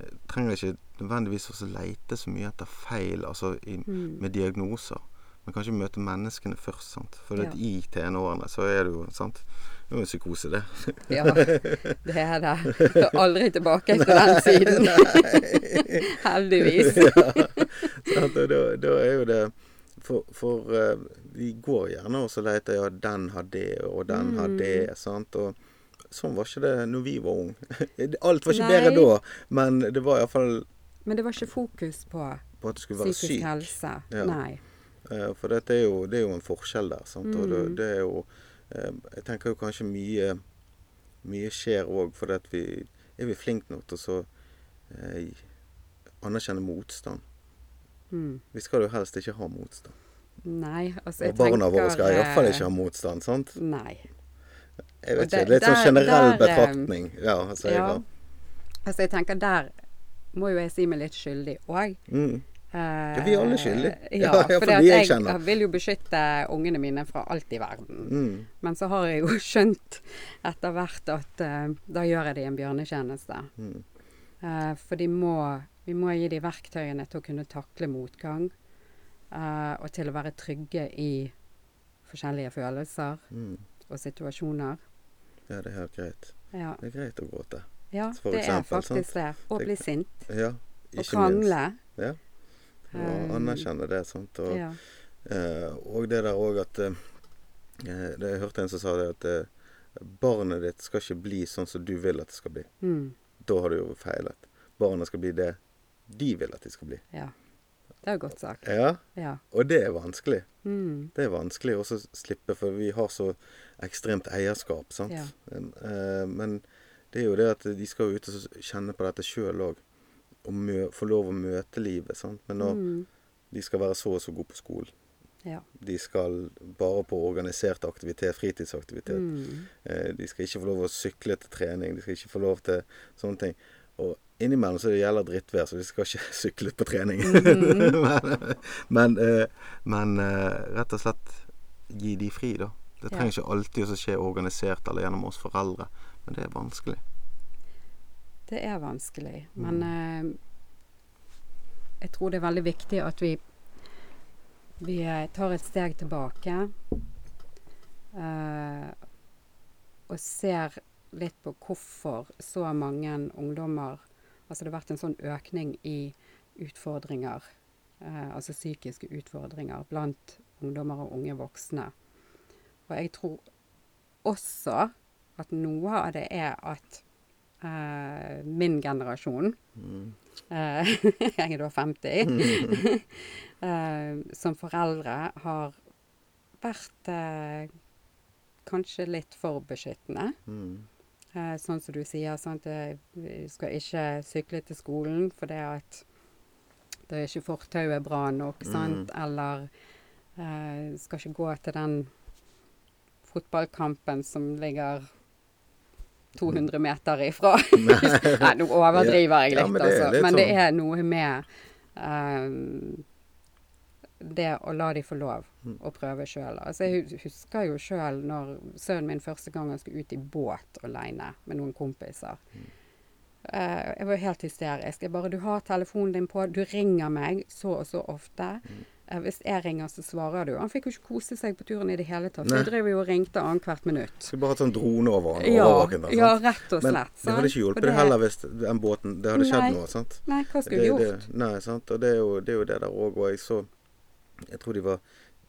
eh, trenger ikke nødvendigvis også leite så mye etter feil altså i, Mm. med diagnoser. Men kanskje møte menneskene først. sant? For Ja. i tenårene så er det jo sant? Det er jo en psykose, det. Ja, det er det. Du er aldri tilbake til den siden. Heldigvis. ja? Og da, da er jo det For, for uh, vi går gjerne og så leter ja, den har det, og den har Mm. det. sant? Og sånn var ikke det når vi var unge. Alt var ikke Nei. bedre da, men det var iallfall Men det var ikke fokus på på at det skulle være psykisk syk. helse. Ja. Nei. Eh, For dette er jo, det er jo en forskjell der. Sant? Og det, Mm. det er jo eh, Jeg tenker jo kanskje mye mye skjer òg fordi at vi Er vi flinke nok til å eh, anerkjenne motstand? Mm. Vi skal jo helst ikke ha motstand. Nei, altså jeg Og barna tenker våre skal iallfall eh, ikke ha motstand, sant? Nei. Jeg vet det- ikke. Litt sånn generell der, betraktning. Ja, altså, Ja. Jeg, Altså jeg tenker der må jo jeg si meg litt skyldig òg. mm. Ja, vi er alle skyldige. Ja, Ja, for jeg jeg, jeg vil jo beskytte ungene mine fra alt i verden. Mm. Men så har jeg jo skjønt etter hvert at uh, da gjør jeg dem en bjørnetjeneste. Mm. Uh, for de må, vi må gi de verktøyene til å kunne takle motgang. Uh, og til å være trygge i forskjellige følelser Mm. og situasjoner. Ja, det er helt greit. Ja, Det er greit å gråte. ja det er faktisk faktisk det. Og bli sint. Ja, Og ikke minst. krangle. Ja. Og Um, anerkjenne det. sant? Og, Ja. eh, og det der òg at eh, eh, det, Jeg hørte en som sa det at eh, barnet ditt skal ikke bli sånn som du vil at det skal bli. Mm, Da har du jo feilet. Barna skal bli det de vil at de skal bli. ja. Det er godt sagt. Ja, Ja. og det er vanskelig. Mm, Det er vanskelig å slippe, for vi har så ekstremt eierskap, sant. Ja. En, eh, men det er jo det at de skal jo ut og kjenne på dette sjøl òg. Mø, få lov å møte livet, sant. Men når mm, de skal være så og så gode på skolen ja. De skal bare på organisert aktivitet, fritidsaktivitet. Mm, Eh, De skal ikke få lov å sykle til trening. De skal ikke få lov til sånne ting. Og innimellom så det gjelder drittvær, så de skal ikke sykle på trening. men men, eh, men eh, rett og slett gi de fri, da. Det Ja. trenger ikke alltid å skje organisert eller gjennom oss foreldre. Men det er vanskelig. Det er vanskelig. Men eh, jeg tror det er veldig viktig at vi vi eh, tar et steg tilbake. eh, og ser litt på hvorfor så mange ungdommer Altså det har vært en sånn økning i utfordringer, eh, altså psykiske utfordringer, blant ungdommer og unge voksne. Og jeg tror også at noe av det er at eh, min generasjon Mm. eh, Jeg er da 50. eh, som foreldre har vært eh, kanskje litt for beskyttende. Mm. Eh, sånn som du sier, sånn vi skal ikke sykle til skolen for det at det er ikke fortauet bra nok, sant? Eller skal ikke gå til den fotballkampen som ligger 200 meter ifra. Nei, nå overdriver jeg Ja, litt, men er altså. litt Men det sånn- er noe med um, det å la de få lov Mm. å prøve sjøl. Altså, jeg husker jo sjøl når sønnen min første gang han skulle ut i båt aleine med noen kompiser. Mm. Eh, jeg var helt hysterisk. Jeg bare 'Du har telefonen din på, du ringer meg så og så ofte'. Mm. Eh, hvis jeg ringer, så svarer du. Han fikk jo ikke kose seg på turen i det hele tatt. Nei. Så jeg drev jo og ringte annethvert minutt. Skulle bare hatt sånn drone over Ja, overvåken. da, ja, rett og slett. Men det hadde ikke hjulpet det heller hvis den båten Det hadde skjedd Nei. noe, sant? Nei, hva skulle vi gjort? Det, nei, sant. Og det er jo det, er jo det der òg. Og jeg så Jeg tror de var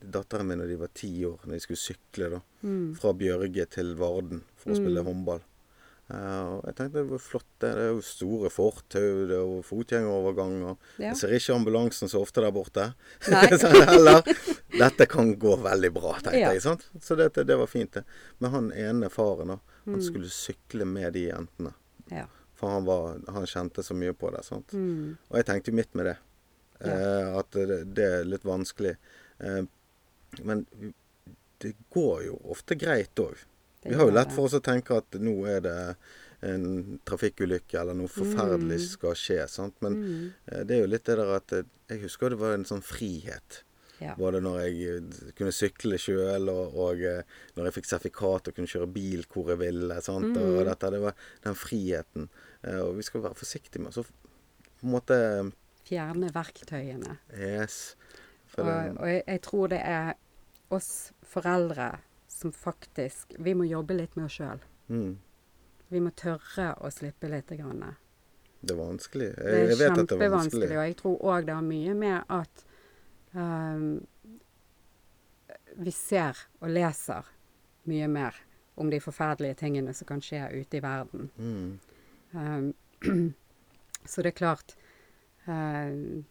Datteren min da de var ti år, når de skulle sykle da, Mm. fra Bjørge til Varden for å Mm. spille håndball. Eh, og jeg tenkte det var flott. Det, det er jo store fortau, det er jo fotgjengeroverganger. Ja. Jeg ser ikke ambulansen så ofte der borte. Nei. Eller Dette kan gå veldig bra, tenkte Ja. jeg. sant? Så det, det var fint, det. Men han ene faren, da, han Mm. skulle sykle med de jentene. Ja. For han, var, han kjente så mye på det. sant? Mm. Og jeg tenkte jo midt med det. Eh, at det, det er litt vanskelig. Eh, men det går jo ofte greit òg. Vi har jo lett for oss å tenke at nå er det en trafikkulykke eller noe forferdelig Mm. skal skje. sant? Men Mm. eh, det er jo litt det der at eh, Jeg husker det var en sånn frihet. Ja. Både når jeg eh, kunne sykle sjøl, og, og når jeg fikk sertifikat og kunne kjøre bil hvor jeg ville. sant? Mm. Og dette, det var den friheten. Og vi skal være forsiktige med å på en måte Fjerne verktøyene. Yes. Og, og jeg, jeg tror det er oss foreldre som faktisk Vi må jobbe litt med oss sjøl. mm, Vi må tørre å slippe litt. Grann. det er vanskelig. Jeg, Det er jeg vet at det er vanskelig. og jeg tror òg det har mye med at um, vi ser og leser mye mer om de forferdelige tingene som kan skje ute i verden. Mm, Um, så det er klart ehm,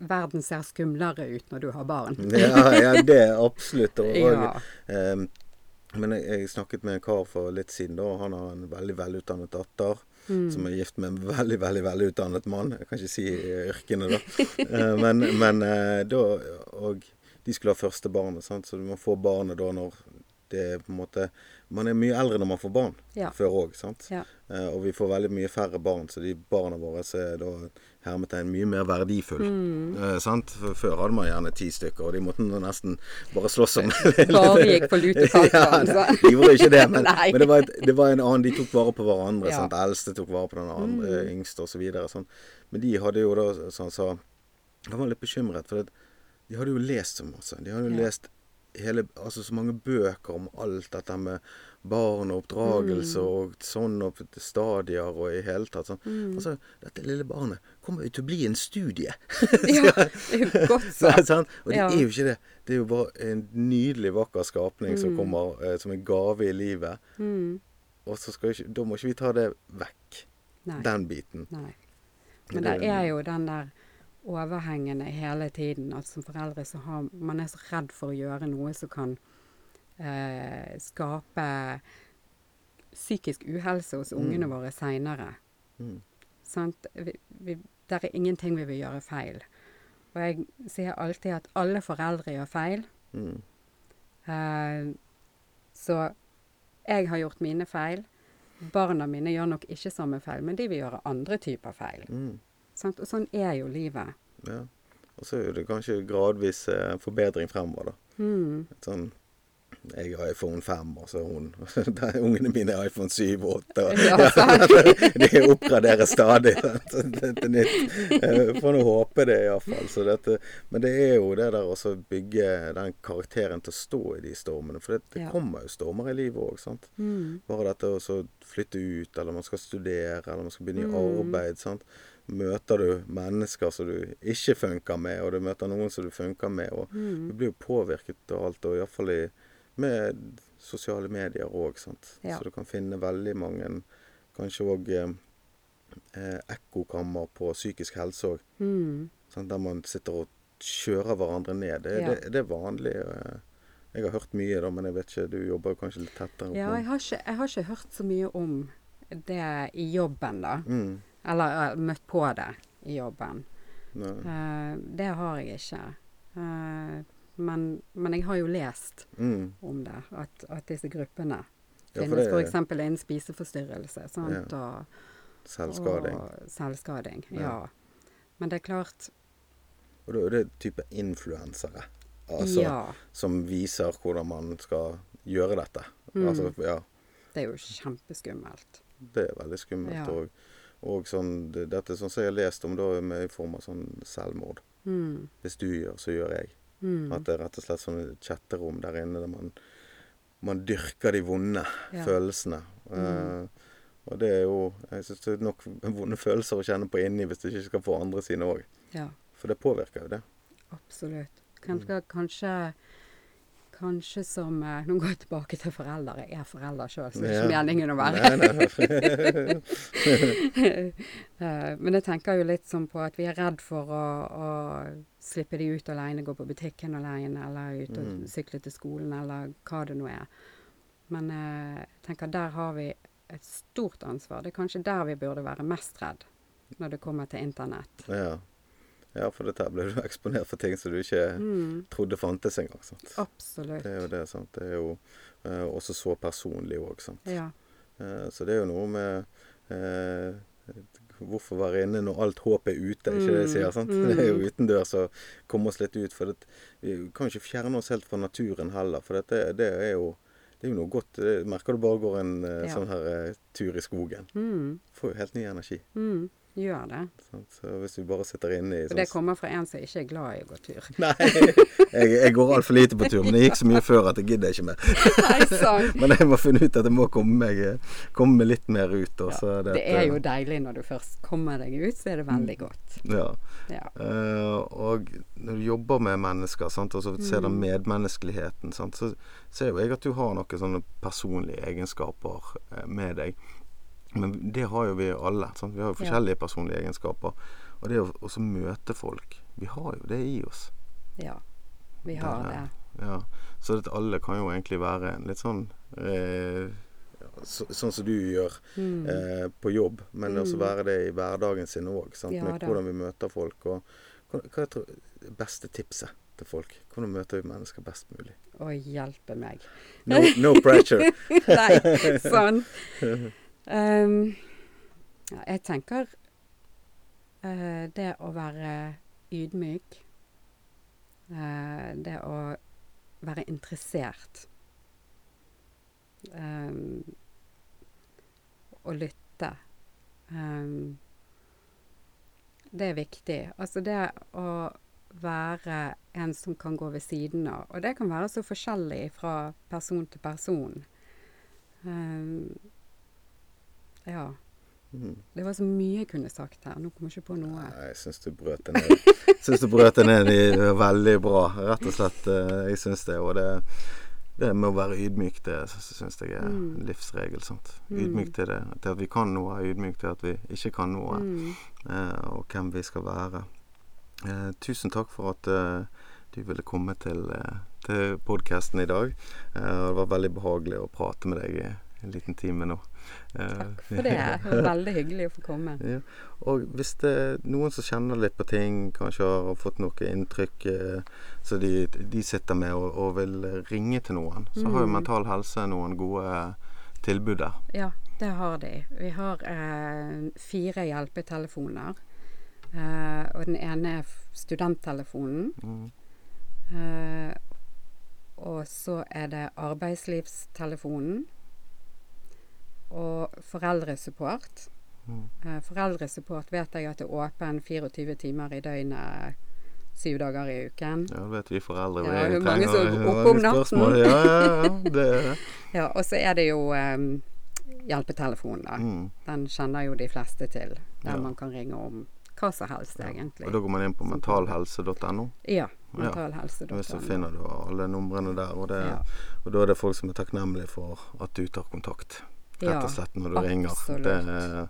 Verden ser skumlere ut når du har barn. ja, ja, det er absolutt. Og, Ja. eh, Men jeg, jeg snakket med en kar for litt siden, da. og Han har en veldig velutdannet datter. Mm. Som er gift med en veldig veldig veldig utdannet mann. Jeg kan ikke si yrkene, da. Eh, men men eh, da Og de skulle ha første barnet, sant? så du må få barnet da når det er på en måte Man er mye eldre når man får barn. Ja. Før òg, sant. Ja. Eh, og vi får veldig mye færre barn, så de barna våre er da hermetegn mye mer verdifull. Mm. Eh, sant? For før hadde man gjerne ti stykker, og de måtte nesten bare slåss om Bare gikk på lutetak. ja, altså. de gjorde ikke det, men, men det, var et, det var en annen De tok vare på hverandre. Ja. Sant? Eldste tok vare på den andre, Mm. yngste osv. Sånn. Men de hadde jo da, som han sa Han var litt bekymret, for det, de hadde jo lest så masse. De hadde jo Ja. lest hele, altså så mange bøker om alt dette med barn og oppdragelse Mm. og sånn og stadier og i hele tatt. Sånn. Mm. Altså, dette lille barnet kommer jo til å bli en studie. Ja, det er jo godt sagt. sant? Og det Ja. er jo ikke det. Det er jo bare en nydelig, vakker skapning som Mm. kommer eh, som en gave i livet. Mm. Og så skal ikke, da må ikke vi ta det vekk. Nei. Den biten. Nei. Men det er jo den der overhengende hele tiden at som foreldre så har man er så redd for å gjøre noe som kan eh, skape psykisk uhelse hos ungene Mm. våre seinere. Mm. Vi, vi, der er ingenting vi vil gjøre feil. Og jeg sier alltid at alle foreldre gjør feil. Mm. Eh, så jeg har gjort mine feil. Barna mine gjør nok ikke samme feil, men de vil gjøre andre typer feil. Mm. Sant? Og sånn er jo livet. Ja. Og så er det kanskje gradvis eh, forbedring fremover, da. Mm. Sånn jeg har iPhone 5, og så hun der, Ungene mine har iPhone 7 og 8. Og, Ja, de oppgraderer stadig til nytt. Eh, Får nå håpe det, iallfall. Men det er jo det der å bygge den karakteren til å stå i de stormene. For det, det Ja. kommer jo stormer i livet òg. Mm. Bare dette å flytte ut, eller man skal studere, eller man skal begynne i Mm. arbeid. sant? Møter du mennesker som du ikke funker med, og du møter noen som du funker med. og Du Mm. blir jo påvirket av alt, og iallfall med sosiale medier òg. Ja. Så du kan finne veldig mange Kanskje òg eh, eh, ekkokammer på psykisk helse òg. Mm. Der man sitter og kjører hverandre ned. Det, Ja. det, det er vanlig. eh. Jeg har hørt mye, da, men jeg vet ikke, du jobber jo kanskje litt tettere Ja, jeg har, ikke, jeg har ikke hørt så mye om det i jobben, da. mm, Eller uh, møtt på det i jobben. Eh, det har jeg ikke. Uh, men, men jeg har jo lest Mm, om det, at, at disse gruppene Ja, finnes Ja, f.eks. innen spiseforstyrrelse sant? og, selvskading. og selvskading. Ja. Ja. Men det er klart Og da er det type influensere. Altså, Ja. Som viser hvordan man skal gjøre dette. Mm. Altså, ja, Det er jo kjempeskummelt. det er veldig skummelt. Ja. Og, og sånn, dette sånn som jeg har lest om, da, med i form av sånn selvmord. Mm. Hvis du gjør, så gjør jeg. Mm. At det er rett og slett sånne chatterom der inne der man, man dyrker de vonde Ja. følelsene. Mm. Eh, og det er jo Jeg syns det er nok vonde følelser å kjenne på inni hvis du ikke skal få andre sine òg. Ja, For det påvirker jo det. absolutt. Kanskje, kanskje, kanskje som eh, Nå går jeg tilbake til foreldre. Jeg er forelder sjøl, så det er ikke meningen å være Eh, Men jeg tenker jo litt sånn på at vi er redd for å, å slippe de ut alene, gå på butikken alene, eller ut og Mm. sykle til skolen, eller hva det nå er. Men eh, jeg tenker der har vi et stort ansvar. Det er kanskje der vi burde være mest redd når det kommer til internett. ja. Ja, for dette blir du eksponert for ting som du ikke Mm, trodde fantes engang. sant? absolutt. Det er jo det. sant? Det er jo eh, også så personlig òg, sant. Ja. Eh, så det er jo noe med eh, Hvorfor være inne når alt håp er ute, ikke det jeg sier? sant? Mm, Det er jo mm. utendørs å komme oss litt ut. For det, vi kan ikke fjerne oss helt fra naturen heller. For dette, det er jo det er jo noe godt. Det merker du bare går en eh, Ja. sånn her eh, tur i skogen. Mm, Får jo helt ny energi. mm, gjør det. Så hvis vi bare sitter inne i Og sånn det kommer fra en som ikke er glad i å gå tur. Nei, jeg, jeg går altfor lite på tur. Men det gikk så mye før at jeg gidder ikke mer. Nei. Men jeg må finne ut at jeg må komme meg, komme meg litt mer ut. Og, så Det er jo deilig når du først kommer deg ut, så er det veldig godt. Ja. Ja. Uh, og når du jobber med mennesker, sant, og så ser du Mm. medmenneskeligheten, sant, så ser jo jeg at du har noen sånne personlige egenskaper eh, med deg. Men det har jo vi alle. Sant? Vi har jo Ja. forskjellige personlige egenskaper. Og det å også møte folk Vi har jo det i oss. Ja. Vi har det. det. Ja. Så at alle kan jo egentlig være litt sånn eh, så, Sånn som du gjør Mm. eh, på jobb, men også Mm. være det i hverdagen sin òg. Ja med da. hvordan vi møter folk. Og hva, hva jeg det beste tipset til folk? Hvordan møter vi mennesker best mulig? Å hjelpe meg. No, no pressure. Nei, sånn. Um, ja, jeg tenker eh, det å være ydmyk eh, Det å være interessert. Å lytte. Um, det er viktig. Altså det å være en som kan gå ved siden av. Og det kan være så forskjellig fra person til person. Um, ja. Mm. Det var så mye jeg kunne sagt her. Nå kommer jeg ikke på noe. Nei, jeg syns du brøt det ned. Syns du brøt det ned i veldig bra. Rett og slett. eh, Jeg syns det. Og det, det med å være ydmyk, det syns jeg er Mm. en livsregel. sant? Mm. Ydmyk til det. Til at vi kan noe, ydmyk til at vi ikke kan noe. Mm. eh, og hvem vi skal være. Eh, tusen takk for at eh, du ville komme til, eh, til podkasten i dag. Eh, det var veldig behagelig å prate med deg i en liten time nå. Eh, Takk for det. Det var veldig hyggelig å få komme. ja. Og hvis det er noen som kjenner litt på ting, kanskje har fått noe inntrykk eh, så de, de sitter med og, og vil ringe til noen, så har jo Mm. Mental Helse noen gode tilbud der. Ja, det har de. Vi har eh, fire hjelpetelefoner. Eh, og den ene er studenttelefonen. Mm. Eh, og så er det arbeidslivstelefonen. Og foreldresupport. Mm. Eh, foreldresupport vet jeg at det er åpen 24 timer i døgnet syv dager i uken. Ja, det vet vi foreldre. Ja, trenger mange som er oppe om natten. Ja, ja, ja. Det, Ja, og så er det jo um, hjelpetelefonen, da. mm. Den kjenner jo de fleste til. Der Ja. man kan ringe om hva som helst, egentlig. Og da går man inn på mentalhelse.no. Ja. Mentalhelse.no. Hvis så finner du alle numrene der. Og, det, og da er det folk som er takknemlige for at du tar kontakt. Rett og slett når du ringer. Det,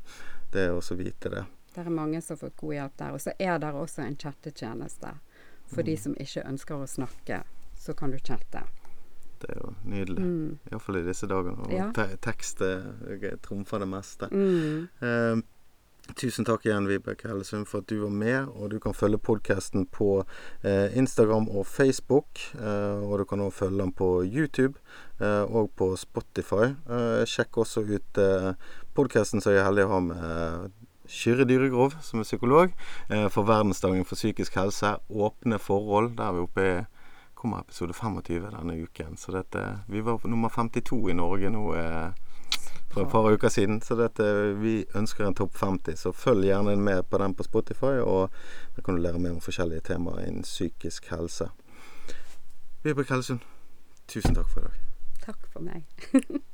det er også vite det. Det er mange som fått god hjelp der. Og så er det også en chattetjeneste. For Mm. de som ikke ønsker å snakke, så kan du chatte. Det er jo nydelig. Mm. Iallfall i disse dagene. Og Ja. te tekst trumfer det meste. Mm. Eh, tusen takk igjen, Vibeke Hellesund, for at du var med. Og du kan følge podkasten på eh, Instagram og Facebook. Eh, og du kan også følge den på YouTube og på Spotify. Eh, sjekk også ut eh, podkasten som jeg er heldig å ha med eh, Kyrre Dyregrov, som er psykolog, eh, for verdensdagen for psykisk helse. Åpne forhold. Der er vi oppe i kommer episode 25 denne uken. Så dette, vi var på nummer 52 i Norge nå eh, for et par uker siden. Så dette, vi ønsker en topp 50, så følg gjerne med på den på Spotify. Og der kan du lære mer om forskjellige temaer innen psykisk helse. Vibeke Hellesund, tusen takk for i dag. Takk for meg.